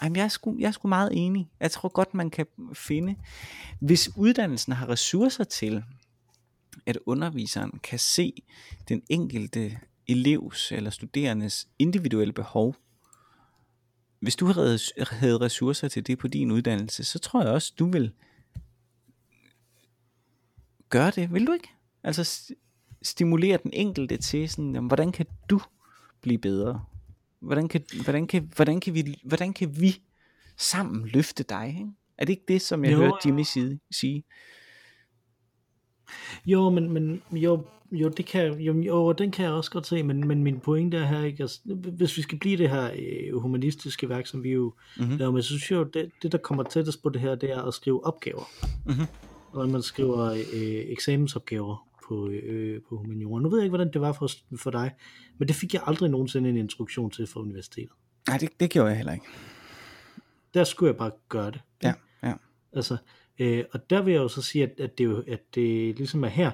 Jamen, jeg, er sgu, jeg er sgu meget enig. Jeg tror godt, man kan finde, hvis uddannelsen har ressourcer til, at underviseren kan se den enkelte elevs eller studerendes individuelle behov. Hvis du havde, ressourcer til det på din uddannelse, så tror jeg også, du vil gøre det, vil du ikke? Altså stimulere den enkelte til sådan, jamen, hvordan kan du blive bedre? Hvordan kan, hvordan kan, hvordan kan, vi, hvordan kan vi sammen løfte dig? Ikke? Er det ikke det, som jeg Jo, hørte Jimmy sige? sige? Jo, men, men jo, jo, det kan, jo, jo, den kan jeg også godt se, men, men min pointe er her, ikke? Altså, hvis vi skal blive det her øh, humanistiske værk, som vi jo Mhm. laver med, så synes jeg jo, det, det der kommer tættest på det her, det er at skrive opgaver. Mhm. Og man skriver øh, eksamensopgaver på, øh, på humaniora. Nu ved jeg ikke, hvordan det var for, for dig, men det fik jeg aldrig nogensinde en introduktion til fra universitetet. Nej, det, det gjorde jeg heller ikke. Der skulle jeg bare gøre det. Ja, ja. Altså, øh, og der vil jeg jo så sige, at, at, det, jo, at det ligesom er her,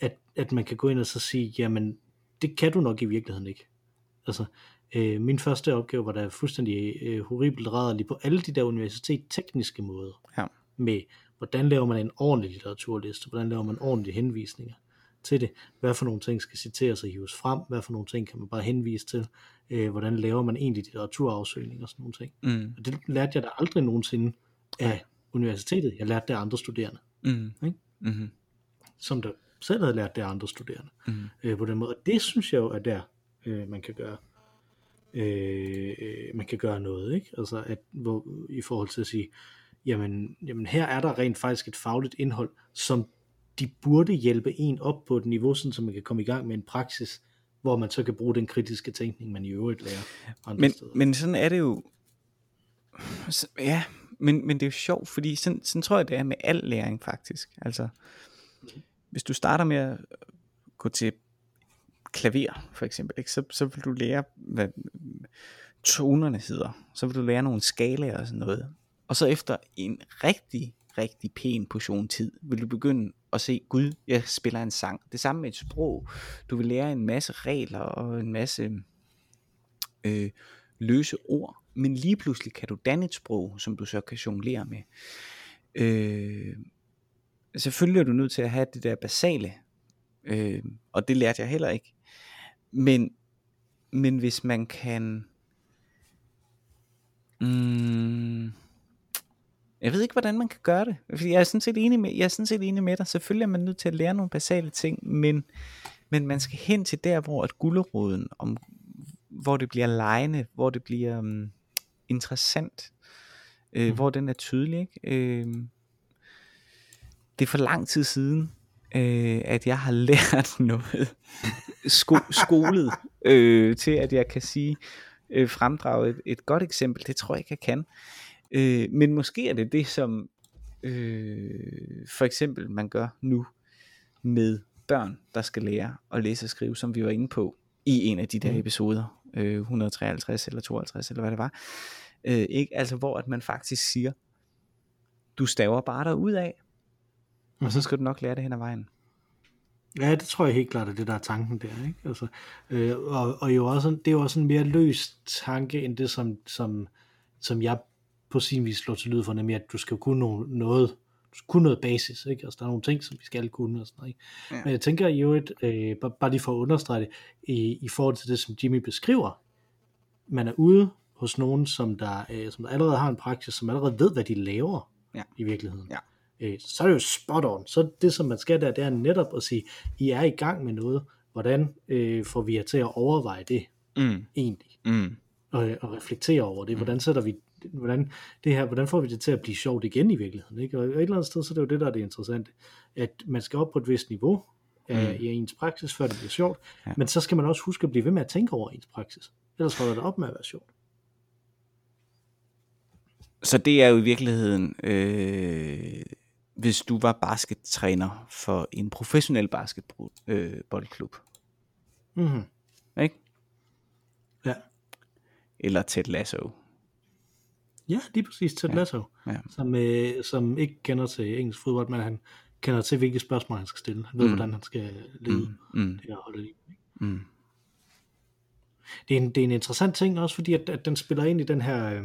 at, at man kan gå ind og så sige, jamen, det kan du nok i virkeligheden ikke. Altså, øh, min første opgave var da fuldstændig øh, horribelt rædderlig på alle de der universitet-tekniske måder. Ja. Med, hvordan laver man en ordentlig litteraturliste, hvordan laver man ordentlige henvisninger. Til det. Hvad for nogle ting skal citeres og hives frem? Hvad for nogle ting kan man bare henvise til? Øh, hvordan laver man egentlig litteraturafsøgning og sådan nogle ting? Mm. Og det lærte jeg da aldrig nogensinde af universitetet. Jeg lærte det af andre studerende, Mm. Ikke? Mm. som der selv havde lært det af andre studerende. Mm. Øh, på den måde. Og det synes jeg jo er der, øh, man kan gøre øh, man kan gøre noget, ikke? Altså at, hvor, i forhold til at sige, jamen, jamen her er der rent faktisk et fagligt indhold, som de burde hjælpe en op på et niveau, sådan, så man kan komme i gang med en praksis, hvor man så kan bruge den kritiske tænkning, man i øvrigt lærer andre Men, steder. men sådan er det jo, ja, men, men det er jo sjovt, fordi sådan, sådan tror jeg, det er med al læring faktisk. Altså, hvis du starter med at gå til klaver, for eksempel, ikke, så, så vil du lære, hvad tonerne hedder. Så vil du lære nogle skalaer og sådan noget. Og så efter en rigtig, rigtig pæn portion tid, vil du begynde at se, gud, jeg spiller en sang. Det samme med et sprog. Du vil lære en masse regler og en masse øh, løse ord, men lige pludselig kan du danne et sprog, som du så kan jonglere med. Øh, selvfølgelig er du nødt til at have det der basale, øh, og det lærte jeg heller ikke. Men, men hvis man kan... Mm, jeg ved ikke, hvordan man kan gøre det. Jeg er sådan set enig med, jeg er sådan set enig med dig. Selvfølgelig er man nødt til at lære nogle basale ting, men, men man skal hen til der, hvor at gulderoden, om, hvor det bliver lejende, hvor det bliver um, interessant, øh, mm. hvor den er tydelig. Ikke? Øh, det er for lang tid siden, øh, at jeg har [laughs] lært noget sko- skolet øh, til, at jeg kan sige, øh, fremdrage et, et godt eksempel. Det tror jeg ikke, jeg kan. Øh, men måske er det det, som øh, for eksempel man gør nu med børn, der skal lære at læse og skrive, som vi var inde på i en af de der Mhm. episoder, øh, 153 eller 52 eller hvad det var. Øh, ikke? Altså hvor at man faktisk siger, du staver bare der ud af, og så skal du nok lære det hen ad vejen. Ja, det tror jeg helt klart er det, der er tanken der. Ikke? Altså, øh, og, og jo også, det er jo også en mere løs tanke, end det, som, som, som jeg på sin vis slår til lyd for, nemlig at du skal kunne no- noget, du skal kunne noget basis, ikke? Altså, der er nogle ting, som vi skal kunne og sådan noget, ikke? Ja. Men jeg tænker jo et, øh, bare, bare lige for at understrege det, i, i forhold til det, som Jimmy beskriver, man er ude hos nogen, som der, øh, som der allerede har en praksis, som allerede ved, hvad de laver Ja. i virkeligheden. Ja. Øh, så er det jo spot on. Så det, som man skal der, det er netop at sige, I er i gang med noget. Hvordan øh, får vi jer til at overveje det Mm, egentlig? mm, Og, og reflektere over det. Hvordan sætter vi hvordan, det her, hvordan får vi det til at blive sjovt igen i virkeligheden? Ikke? Og et eller andet sted, så er det jo det, der er det interessante. At man skal op på et vist niveau af, Mm. i ens praksis, før det bliver sjovt. Ja. Men så skal man også huske at blive ved med at tænke over ens praksis. Ellers holder det op med at være sjovt. Så det er jo i virkeligheden, øh, hvis du var baskettræner for en professionel basketballklub, Mm-hmm. ikke? Ja. Eller Ted Lasso. Ja, lige præcis Ted Lasso, Ja. som, øh, som ikke kender til engelsk fodbold, men han kender til, hvilke spørgsmål han skal stille. Han ved, Mm. hvordan han skal lede Mm, mm, det her hold af liv. mm. Det er, en, det er en interessant ting også, fordi at, at den spiller ind i den her, øh,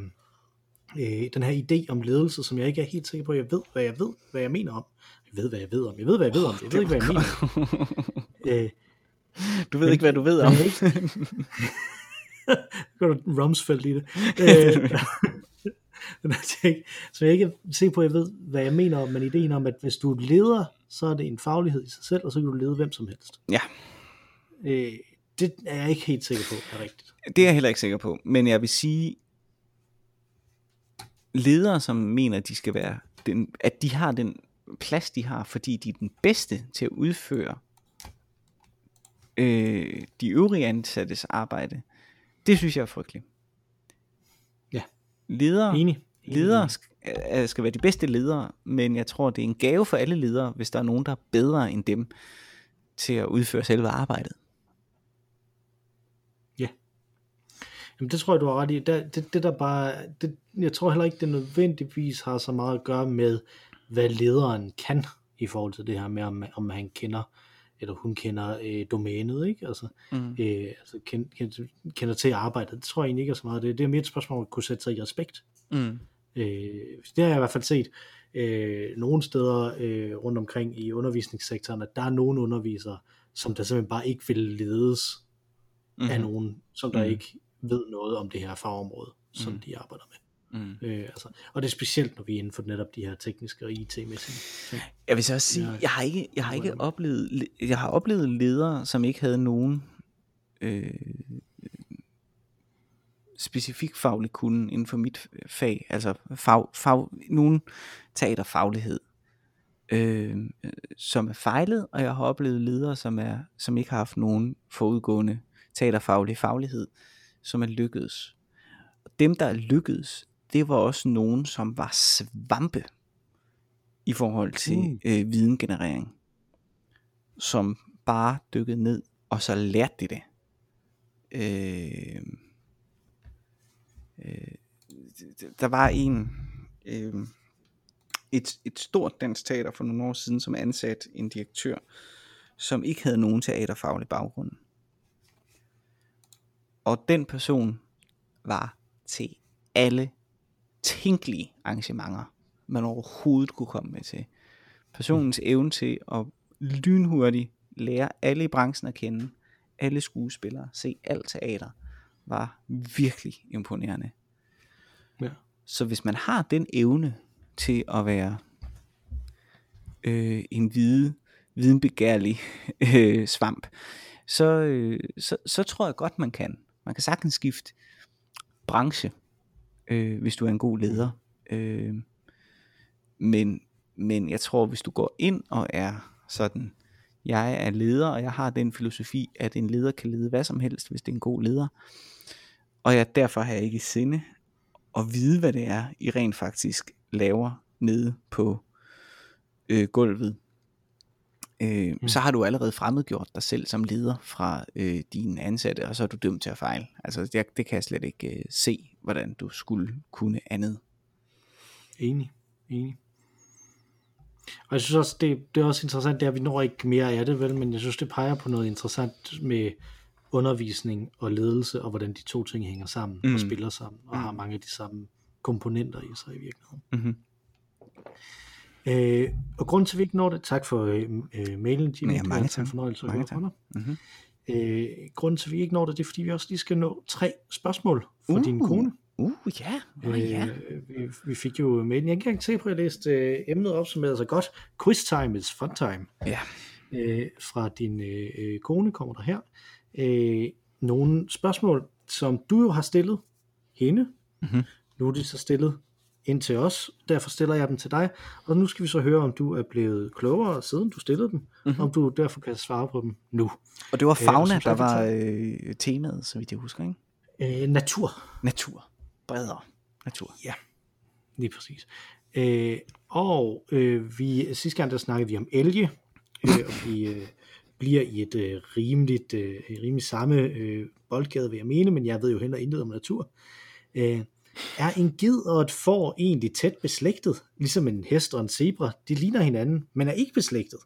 øh, den her idé om ledelse, som jeg ikke er helt sikker på, jeg ved, hvad jeg ved, hvad jeg mener om. Jeg ved, hvad jeg ved om. Jeg ved, hvad jeg ved om. Jeg ved ikke, hvad jeg mener om. Øh, Du ved ikke, hvad du ved om. Men [laughs] Går du Rumsfeld i det? [laughs] Øh, [laughs] så jeg ikke er sikker på, at jeg ved, hvad jeg mener om, men ideen om, at hvis du er leder, så er det en faglighed i sig selv, og så kan du lede hvem som helst. Ja, Øh, det er jeg ikke helt sikker på er rigtigt. det er jeg heller ikke sikker på. Men jeg vil sige, ledere, som mener, at de skal være, den, at de har den plads, de har, fordi de er den bedste til at udføre øh, de øvrige ansattes arbejde, det synes jeg er frygteligt. Ja. Ledere, Enig. ledere sk- øh, skal være de bedste ledere, men jeg tror, det er en gave for alle ledere, hvis der er nogen, der er bedre end dem til at udføre selve arbejdet. Jamen det tror jeg, du har ret i. Der, det, det der bare, det, jeg tror heller ikke, det nødvendigvis har så meget at gøre med, hvad lederen kan i forhold til det her med, om, om han kender, eller hun kender øh, domænet, ikke? Altså, Mm. øh, altså kend, kend, kender til arbejdet. Det tror jeg egentlig ikke er så meget. Det, det er mere et spørgsmål at kunne sætte sig i respekt. Mm. Øh, det har jeg i hvert fald set øh, nogle steder øh, rundt omkring i undervisningssektoren, at der er nogle undervisere, som der simpelthen bare ikke vil ledes mm. af nogen, som der mm. ikke ved noget om det her fagområde, som mm. de arbejder med. Mm. Øh, altså, og det er specielt, når vi er inden for netop de her tekniske og IT-mæssige ting. Jeg vil så også sige, jeg har ikke, jeg har ikke oplevet, jeg har oplevet ledere, som ikke havde nogen øh, specifik faglig kunde inden for mit fag, altså fag, fag, nogen teaterfaglighed, øh, som er fejlet, og jeg har oplevet ledere, som, er, som ikke har haft nogen forudgående teaterfaglig faglighed, som er lykkedes. Dem, der er lykkedes, det var også nogen, som var svampe i forhold til mm. øh, videngenerering, som bare dykkede ned, og så lærte de det. Øh, øh, der var en, øh, et, et stort dansk teater for nogle år siden, som ansat en direktør, som ikke havde nogen teaterfaglig baggrund. Og den person var til alle tænkelige arrangementer, man overhovedet kunne komme med til. Personens evne til at lynhurtigt lære alle i branchen at kende, alle skuespillere, se alt teater, var virkelig imponerende. Ja. Så hvis man har den evne til at være øh, en hvide, videnbegærlig øh, svamp, så, øh, så, så tror jeg godt, man kan. Man kan sagtens skifte branche, øh, hvis du er en god leder. Øh, men, men jeg tror, hvis du går ind og er sådan, jeg er leder, og jeg har den filosofi, at en leder kan lede hvad som helst, hvis det er en god leder. Og jeg derfor har jeg ikke i sinde at vide, hvad det er, I rent faktisk laver nede på øh, gulvet. Øh, mm. Så har du allerede fremmedgjort dig selv som leder fra øh, dine ansatte, og så er du dømt til at fejle. Altså det, det kan jeg slet ikke øh, se, hvordan du skulle kunne andet. Enig, enig. Og jeg synes også, det, det er også interessant, det er, at vi når ikke mere af det, vel, men jeg synes, det peger på noget interessant med undervisning og ledelse, og hvordan de to ting hænger sammen mm. og spiller sammen, og mm. har mange af de samme komponenter i sig i virkeligheden. Mm-hmm. Øh, og grund til, at vi ikke når det, tak for øh, øh mailen, Jimmy, ja, mange er en fornøjelse fra dig. Mm-hmm. Øh, grunden til, at vi ikke når det, det er, fordi vi også lige skal nå tre spørgsmål for uh, din kone. Uh, ja. Uh, ja. Øh, vi, vi fik jo mailen. Jeg kan ikke se på, at jeg læste øh, emnet op, som er så godt. Quiz time is fun time. Ja. Øh, fra din øh, øh kone kommer der her øh, nogle spørgsmål, som du jo har stillet hende. Mm-hmm. Nu er de så stillet ind til os, derfor stiller jeg dem til dig, og nu skal vi så høre, om du er blevet klogere siden du stillede dem, mm-hmm. om du derfor kan svare på dem nu. Og det var øh, fauna, øh, der var øh, temaet, så vidt jeg husker, ikke? Øh, natur. Natur. Bredere. Natur. Ja, lige præcis. Øh, og øh, vi, sidste gang der snakkede vi om elge, øh, og vi øh, bliver i et øh, rimeligt, øh, rimelig samme øh, boldgade, vil jeg mene, men jeg ved jo heller intet om natur. Øh, er en ged og et får egentlig tæt beslægtet, ligesom en hest og en zebra? De ligner hinanden, men er ikke beslægtet.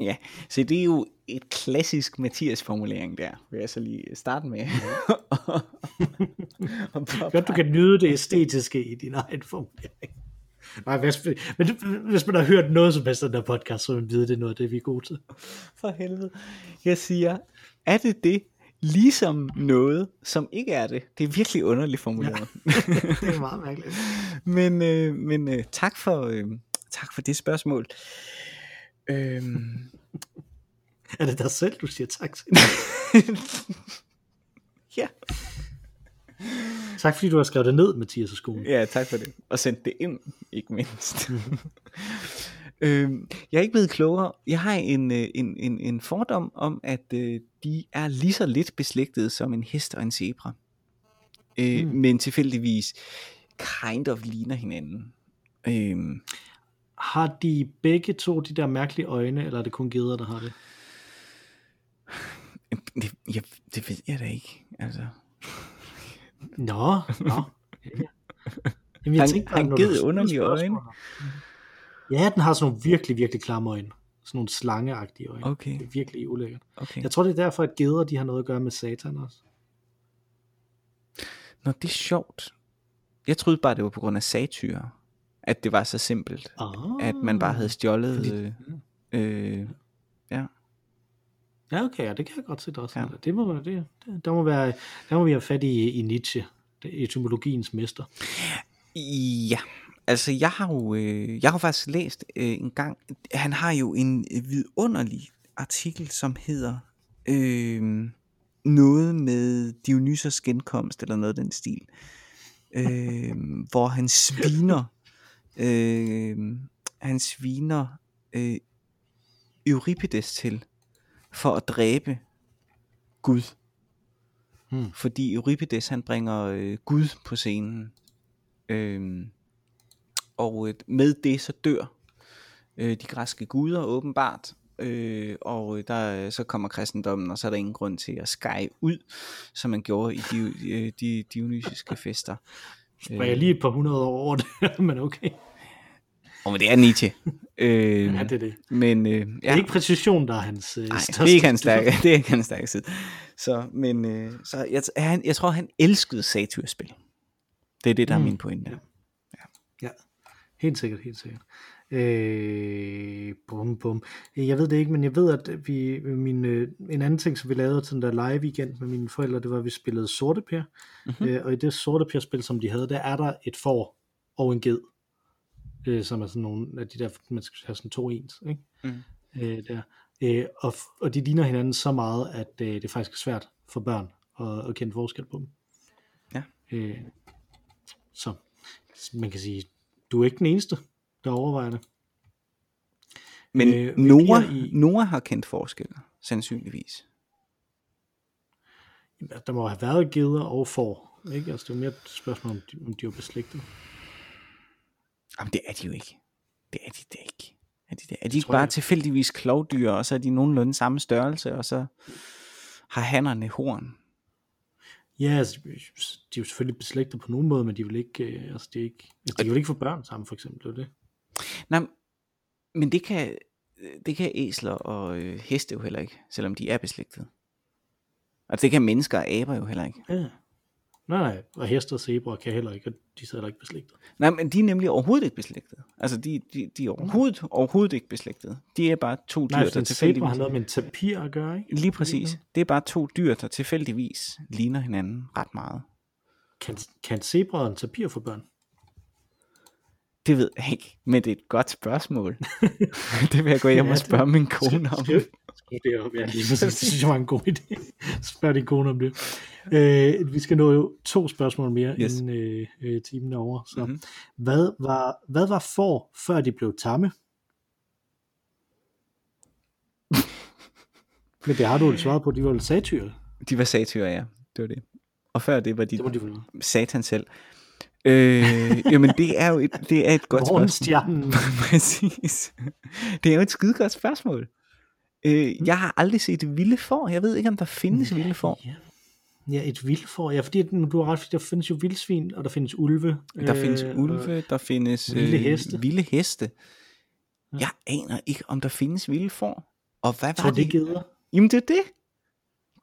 Ja, så det er jo et klassisk Mathias formulering der, vil jeg så lige starte med. [laughs] Godt, du kan nyde det æstetiske i din egen formulering. Nej, hvis, men hvis man har hørt noget som helst af den der podcast, så man vide, det er noget af det, vi er gode til. For helvede. Jeg siger, er det det, ligesom noget, som ikke er det? Det er virkelig underligt formuleret. Ja, [laughs] det er meget mærkeligt. [laughs] men øh, men øh, tak, for, øh, tak for det spørgsmål. Øhm. er det dig selv, du siger tak til? [laughs] ja. Tak fordi du har skrevet det ned, Mathias og skolen. Ja, tak for det. Og sendt det ind, ikke mindst. øhm, jeg er ikke blevet klogere. Jeg har en, øh, en, en, en fordom om, at øh, de er lige så lidt beslægtede som en hest og en zebra. Øh, mm. Men tilfældigvis kind of ligner hinanden. Øhm, har de begge to de der mærkelige øjne, eller er det kun geder, der har det? Det, jeg, det ved jeg da ikke. Altså. Nå, nå. Jamen, jeg han, tænkte, han givet underlige øjne. Ja, den har sådan nogle virkelig, virkelig klamme øjne. Sådan nogle slangeagtige øjne. Okay. Det er virkelig ulækkert. Okay. Jeg tror, det er derfor, at geder, de har noget at gøre med satan også. Nå, det er sjovt. Jeg troede bare, det var på grund af satyrer. At det var så simpelt. Ah, At man bare havde stjålet... Fordi- Øh, øh, ja. Ja, okay, ja, det kan jeg godt se, der også. Ja. Det må, det, der, må være, der må vi have fat i, i Nietzsche, etymologiens mester. Ja, altså jeg har jo, øh, jeg har faktisk læst øh, en gang, han har jo en øh, vidunderlig artikel, som hedder øh, noget med Dionysos genkomst, eller noget af den stil, øh, [laughs] hvor han sviner, øh, han sviner øh, Euripides til, for at dræbe Gud. Hmm. Fordi Euripides han bringer øh, Gud på scenen. Øhm, og øh, med det så dør øh, de græske guder åbenbart. Øh, og øh, der øh, så kommer kristendommen, og så er der ingen grund til at skære ud, som man gjorde i de, øh, de dionysiske fester. Var jeg lige et par hundrede år over det, [laughs] men okay. Og men det er Nietzsche. øh, Ja, det er det. Men øh, Det ja. er ikke præcision, der er hans øh, Nej, største. det er ikke hans stærke, det er ikke hans stærke side. Så, men øh, så jeg, han, jeg tror, han elskede satyrspil. Det er det, der mm. er min pointe. Ja, helt sikkert, helt sikkert. Øh, bum, bum. Jeg ved det ikke, men jeg ved, at vi, min, øh, en anden ting, som vi lavede til den der live weekend med mine forældre, det var, at vi spillede Sorte Per. Mhm. Øh, og i det Sorte Per spil, som de havde, der er der et får og en ged. Øh, som er sådan nogle af de der, man skal have sådan to ens, ikke? Mm. Øh, der. Øh, og, og de ligner hinanden så meget, at øh, det faktisk er svært for børn at, at kende forskel på dem. Ja. Øh, så man kan sige, du er ikke den eneste, der overvejer det. Men Øh, bliver i- Noah har kendt forskelle, sandsynligvis. Jamen, Der må have været geder og får. Ikke? Altså, det er mere et spørgsmål, om de, om de var beslægtet. Jamen det er de jo ikke. Det er de da ikke. Er de, det? Er de ikke jeg bare ikke. tilfældigvis klovdyr, og så er de nogenlunde samme størrelse, og så har hannerne horn? Ja, altså, de er jo selvfølgelig beslægtet på nogen måde, men de vil ikke, øh, altså, de er ikke, altså, de vil ikke få børn sammen, for eksempel. Det er det. Nej, men det kan, det kan æsler og øh, heste jo heller ikke, selvom de er beslægtet. Altså det kan mennesker og aber jo heller ikke. Ja. Nej, nej, og heste og zebraer kan heller ikke, og de er heller ikke beslægtet. Nej, men de er nemlig overhovedet ikke beslægtet. Altså de, de, de er overhovedet, overhovedet ikke beslægtet. De er bare to dyr, Nej, der zebra tilfældigvis... har noget med en tapir at gøre, ikke? Lige præcis. Det er bare to dyr, der tilfældigvis ligner hinanden ret meget. Kan, kan zebra og en tapir få børn? Det ved jeg ikke, men det er et godt spørgsmål. [laughs] det vil jeg gå hjem Ja, og det- spørge min kone om. Det op, ja, lige præcis. Det synes jeg var en god idé. Spørg din kone om det. Øh, vi skal nå jo to spørgsmål mere, Yes. inden øh, øh, timen er over. Så, Mhm. mm-hmm. hvad, var, hvad var for, før de blev tamme? [laughs] Men det har du jo svaret på, de var jo satyr. De var satyrer, ja. Det var det. Og før det var de Det må de vel. satan selv. Øh, jamen det er jo et, det er et godt spørgsmål. [laughs] Præcis. Det er jo et skide godt spørgsmål. Øh, jeg har aldrig set et vilde får. Jeg ved ikke, om der findes vilde får. Ja. ja, et vildfor. Ja, fordi du har ret, fordi der findes jo vildsvin, og der findes ulve. Der findes øh, ulve, der findes vilde øh, heste. vilde heste. Jeg aner ikke, om der findes vilde får. Og hvad var tror det det? geder? Jamen det er det.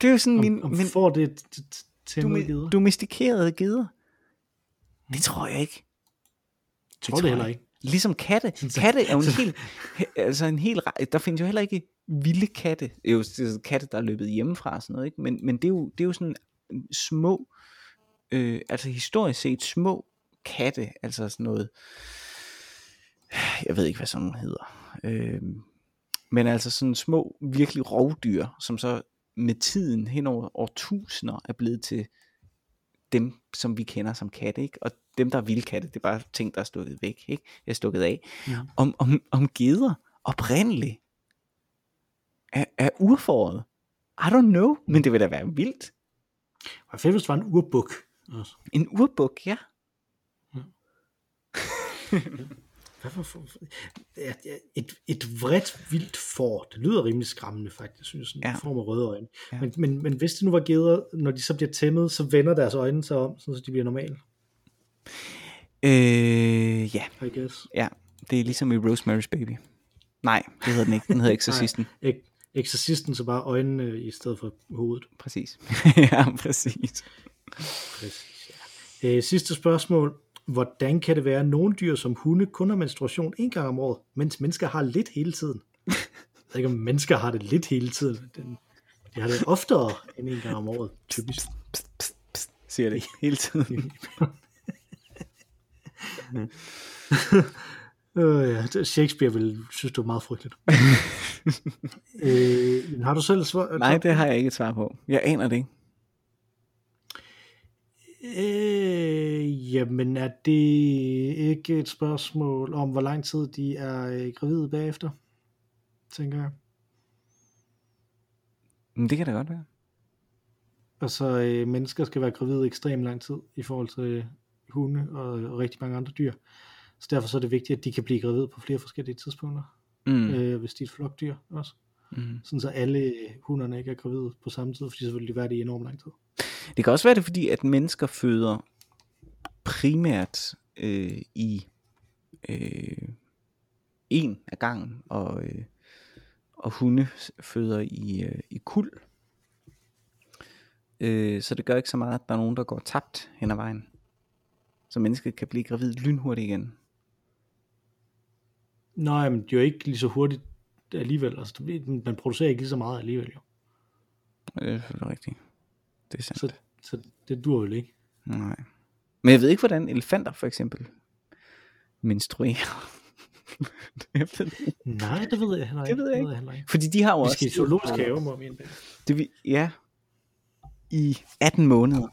Det er jo sådan Om, min, om min får det t- t- til geder? domestikerede geder. Det tror jeg ikke. tror det heller ikke. Ligesom katte. Katte er jo en helt, altså en helt, der findes jo heller ikke vilde katte. Det er jo det katte, der er løbet hjemmefra og sådan noget, ikke? Men, men det, er jo, det er jo sådan små, øh, altså historisk set små katte, altså sådan noget, jeg ved ikke, hvad sådan nogle hedder. Øh, men altså sådan små, virkelig rovdyr, som så med tiden hen over årtusinder er blevet til dem, som vi kender som katte, ikke? Og dem, der er vildkatte, det er bare ting, der er stukket væk, ikke? Jeg er stukket af. Ja. Om, om, om geder oprindeligt er, er urforet. I don't know, men det vil da være vildt. Og fedt, hvis det var en urbuk. også. En urbuk, ja. [laughs] Hvad for, for, et, et vredt vildt får, det lyder rimelig skræmmende faktisk, synes jeg, Ja. ja. får med røde øjne. Ja. Men, men, men hvis det nu var geder, når de så bliver tæmmet, så vender deres øjne sig om, så de bliver normale, Øh, ja, I guess. ja. Det er ligesom i Rosemary's Baby. Nej, det hedder den ikke. Den hedder [laughs] Exorcisten. Ek, eksorcisten så bare øjnene i stedet for hovedet. Præcis. [laughs] ja, præcis. Præcis, ja. øh, sidste spørgsmål. Hvordan kan det være, at nogle dyr som hunde kun har menstruation en gang om året, mens mennesker har lidt hele tiden? Jeg ved ikke, om mennesker har det lidt hele tiden. Den, de har det oftere end en gang om året, typisk. Pst, pst, pst, siger det hele tiden. [laughs] Øh, ja, Shakespeare vil synes, det var meget frygteligt. [laughs] øh, har du selv svar? Nej, det har jeg ikke et svar på. Jeg aner det ikke. Øh, jamen, er det ikke et spørgsmål om, hvor lang tid de er øh, gravide bagefter? Tænker jeg. Men det kan da godt være. Altså, øh, mennesker skal være gravide ekstremt lang tid i forhold til øh, hunde og, og rigtig mange andre dyr. Så derfor så er det vigtigt, at de kan blive gravide på flere forskellige tidspunkter, Mm. mm. øh, hvis de er et flokdyr også. Mm. Sådan så alle hunderne ikke er gravide på samme tid, fordi så vil de være det i enormt lang tid. Det kan også være det, fordi at mennesker føder primært øh, i øh, en af gangen, og, øh, og hunde føder i, øh, i kul. Øh, så det gør ikke så meget, at der er nogen, der går tabt hen ad vejen. Så mennesket kan blive gravid lynhurtigt igen. Nej, men det er jo ikke lige så hurtigt alligevel. Altså, man producerer ikke lige så meget alligevel jo. Det er selvfølgelig rigtigt. Det er sandt. Så, så det dur vel ikke. Nej. Men jeg ved ikke, hvordan elefanter for eksempel menstruerer. [laughs] jeg ved det ikke. Nej, det ved jeg heller Det ikke. ved jeg ikke. heller ikke. Fordi de har jo Vi også... skal i zoologisk have, må vi. Det, vi- ja. I 18 måneder.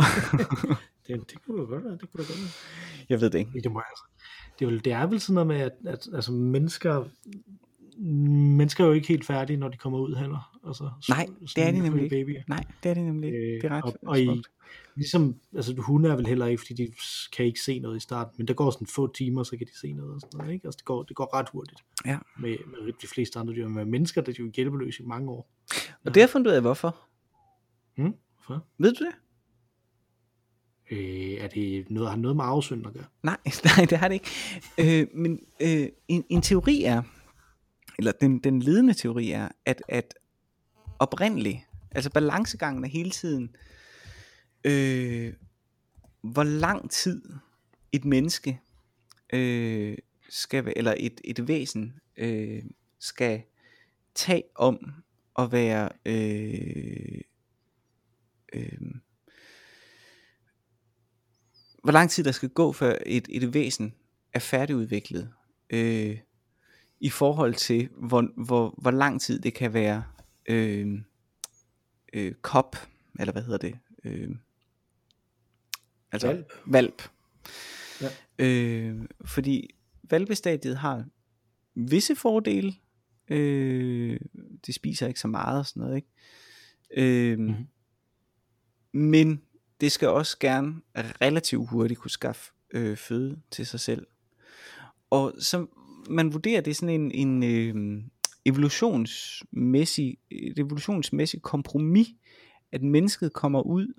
[laughs] Det, det kunne da godt være, det kunne da godt være. Jeg ved det ikke. Det, må, altså, det, er vel, det er vel sådan noget med, at, at altså, mennesker, mennesker er jo ikke helt færdige, når de kommer ud heller. Altså, Nej, det er de nemlig ikke. Babyer. Nej, det er det nemlig ikke. Øh, Det er ret og, og i, ligesom, altså hunde er vel heller ikke, fordi de kan ikke se noget i starten, men der går sådan få timer, så kan de se noget og sådan noget, ikke? Altså det går, det går ret hurtigt Ja. med, med de fleste andre dyr, men med mennesker, der er de jo hjælpeløse i mange år. Og det har fundet ud af, hvorfor. Hmm? For? Ved du det? Øh, er det noget, har noget med arvesynd at gøre? Nej, [laughs] nej, det har det ikke. Øh, men øh, en, en teori er, eller den, den ledende teori er, at, at oprindeligt, altså balancegangen er hele tiden, øh, hvor lang tid et menneske øh, skal, være- eller et, et væsen øh, skal tage om at være øh, øh, hvor lang tid der skal gå, før et, et væsen er færdigudviklet, øh, i forhold til, hvor, hvor, hvor lang tid det kan være øh, øh, kop, eller hvad hedder det? Øh, altså Hvalp. valp. Ja. Øh, fordi valpestadiet har visse fordele. Øh, de spiser ikke så meget og sådan noget, ikke? Øh, Mhm. Men det skal også gerne relativt hurtigt kunne skaffe øh, føde til sig selv. Og så man vurderer, det er sådan en, en øh, evolutionsmæssig, et evolutionsmæssigt kompromis, at mennesket kommer ud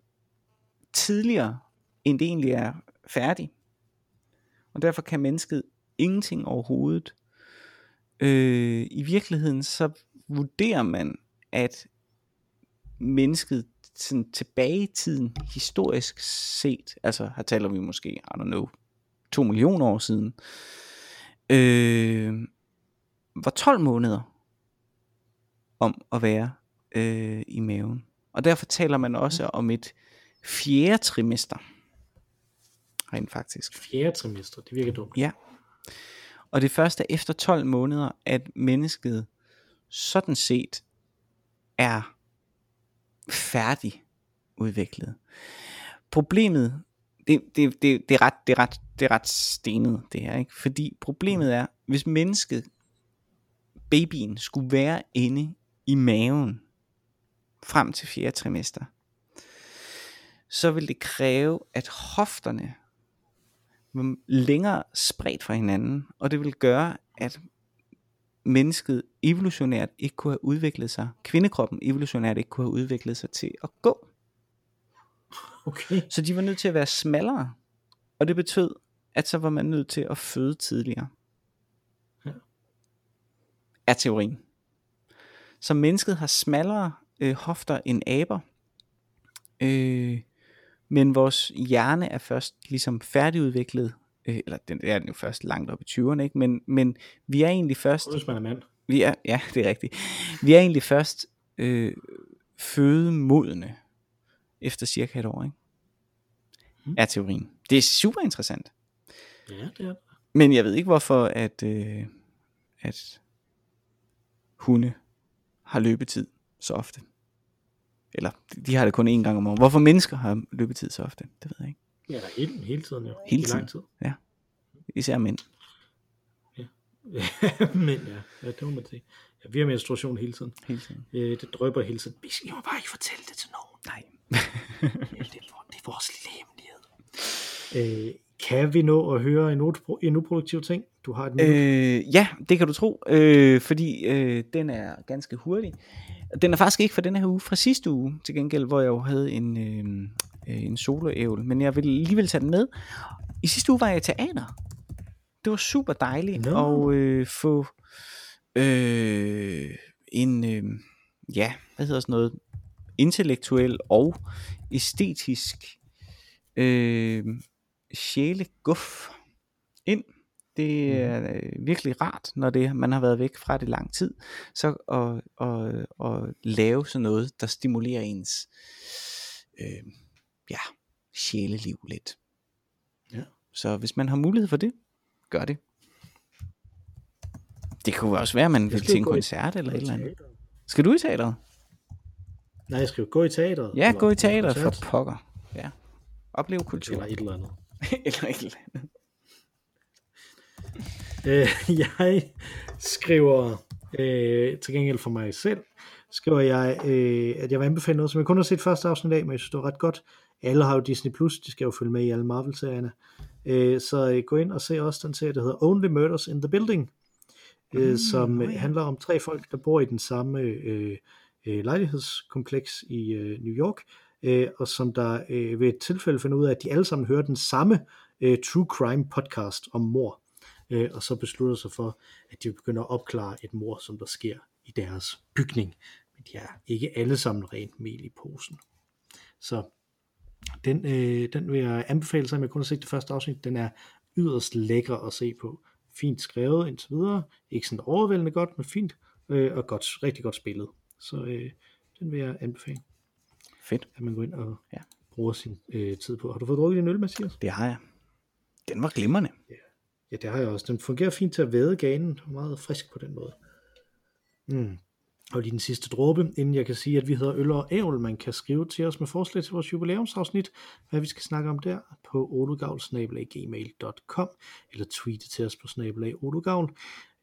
tidligere, end det egentlig er færdig. Og derfor kan mennesket ingenting overhovedet. Øh, I virkeligheden så vurderer man, at mennesket sådan tilbage i tiden, historisk set, altså her taler vi måske, I don't know, to millioner år siden, øh, var 12 måneder om at være øh, i maven. Og derfor taler man også om et fjerde trimester. Rent faktisk. Fjerde trimester, det virker dumt. Ja. Og det første er efter 12 måneder, at mennesket sådan set er færdig udviklet. Problemet, det, det, det, det, er ret, det, er ret, det er ret stenet det her, ikke? fordi problemet er, hvis mennesket, babyen, skulle være inde i maven frem til fjerde trimester, så vil det kræve, at hofterne var længere spredt fra hinanden, og det vil gøre, at mennesket evolutionært ikke kunne have udviklet sig, kvindekroppen evolutionært ikke kunne have udviklet sig til at gå. [laughs] Okay. Så de var nødt til at være smallere, og det betød, at så var man nødt til at føde tidligere. Ja. Er teorien. Så mennesket har smallere øh, hofter end aber, øh, men vores hjerne er først ligesom færdigudviklet, øh, eller den er den jo først langt op i 20'erne, ikke? Men, men vi er egentlig først... Hvis man er mand. Vi er, ja, [laughs] det er rigtigt. Vi er egentlig først øh, fødemodne efter cirka et år, ikke? Mm. Er teorien. Det er super interessant. Ja, det er. Men jeg ved ikke hvorfor, at, øh, at hunde har løbetid så ofte. Eller de har det kun én gang om året. Hvorfor mennesker har løbetid så ofte, det ved jeg ikke. Ja, der er hele, hele tiden jo. Hele I lang tid. Især mænd. [laughs] Men ja, ja, det må man sige. Ja, vi har menstruation hele tiden. Hele tiden. Øh, det drøber hele tiden. Vi skal jo bare ikke fortælle det til nogen. Nej. Det, er, det er vores lille hemmelighed. Øh, kan vi nå at høre en, upro- en uproduktiv ting? Du har et minut. Øh, ja, det kan du tro, øh, fordi øh, den er ganske hurtig. Den er faktisk ikke fra denne her uge, fra sidste uge til gengæld, hvor jeg jo havde en, øh, øh, en soloævel, men jeg vil alligevel tage den med. I sidste uge var jeg i teater. Det var super dejligt Nå. at øh, få øh, en, øh, ja, hvad hedder sådan noget, intellektuel og æstetisk øh, sjæleguf ind. Det er øh, virkelig rart, når det man har været væk fra det lang tid, så at, at, at lave sådan noget, der stimulerer ens øh, ja, sjæleliv lidt. Ja. Så hvis man har mulighed for det, gør det. Det kunne også være, at man vil skal til en koncert eller et eller andet. Skal du i teateret? Nej, jeg skal jo gå i teateret. Ja, eller gå i teateret for pokker. Ja. Oplev kultur. Eller et eller andet. [laughs] eller et eller andet. Øh, jeg skriver øh, til gengæld for mig selv, skriver jeg, øh, at jeg vil anbefale noget, som jeg kun har set første afsnit af, men jeg synes, det var ret godt. Alle har jo Disney+, Plus, de skal jo følge med i alle Marvel-serierne. Øh, så øh, gå ind og se også den serie, der hedder Only Murders in the Building, øh, Mm, som øh, handler om tre folk, der bor i den samme øh, øh, lejlighedskompleks i øh, New York, øh, og som der øh, ved et tilfælde finder ud af, at de alle sammen hører den samme øh, true crime podcast om mor øh, og så beslutter sig for, at de begynder at opklare et mor, som der sker i deres bygning. Men de er ikke alle sammen rent mel i posen. Så den, øh, den vil jeg anbefale, selvom jeg kun har set det første afsnit. Den er yderst lækker at se på. Fint skrevet indtil videre. Ikke sådan overvældende godt, men fint. Øh, og godt, rigtig godt spillet. Så øh, den vil jeg anbefale, Fedt. at man går ind og Ja. bruger sin øh, tid på. Har du fået drukket din øl, Mathias? Det har jeg. Den var glimrende. Ja, det har jeg også. Den fungerer fint til at væde ganen. Meget frisk på den måde. Mm. Og lige den sidste dråbe, inden jeg kan sige, at vi hedder Øl og Ævl. Man kan skrive til os med forslag til vores jubilæumsafsnit, hvad vi skal snakke om der, på olugavl.gmail.com eller tweete til os på snabelag olugavl.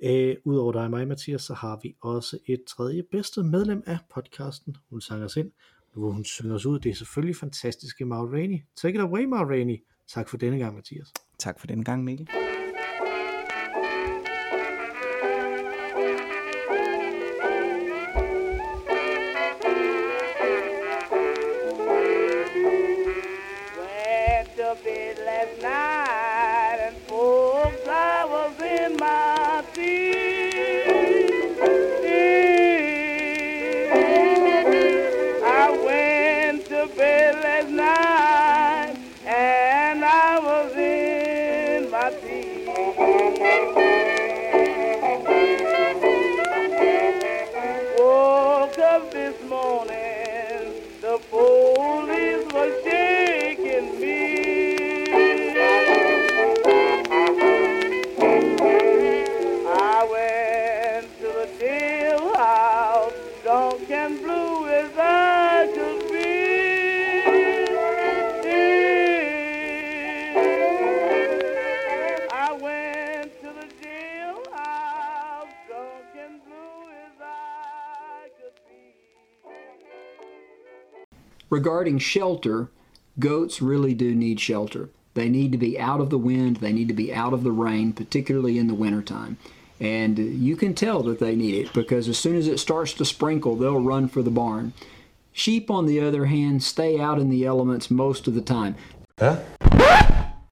Øh, Udover dig og mig, Mathias, så har vi også et tredje bedste medlem af podcasten. Hun sang os ind, hvor hun synger os ud. Det er selvfølgelig fantastiske Maud Rainey. Take it away, Maud Rainey. Tak for denne gang, Mathias. Tak for denne gang, Mikkel. Regarding shelter, goats really do need shelter. They need to be out of the wind, they need to be out of the rain, particularly in the wintertime. And you can tell that they need it because as soon as it starts to sprinkle, they'll run for the barn. Sheep, on the other hand, stay out in the elements most of the time.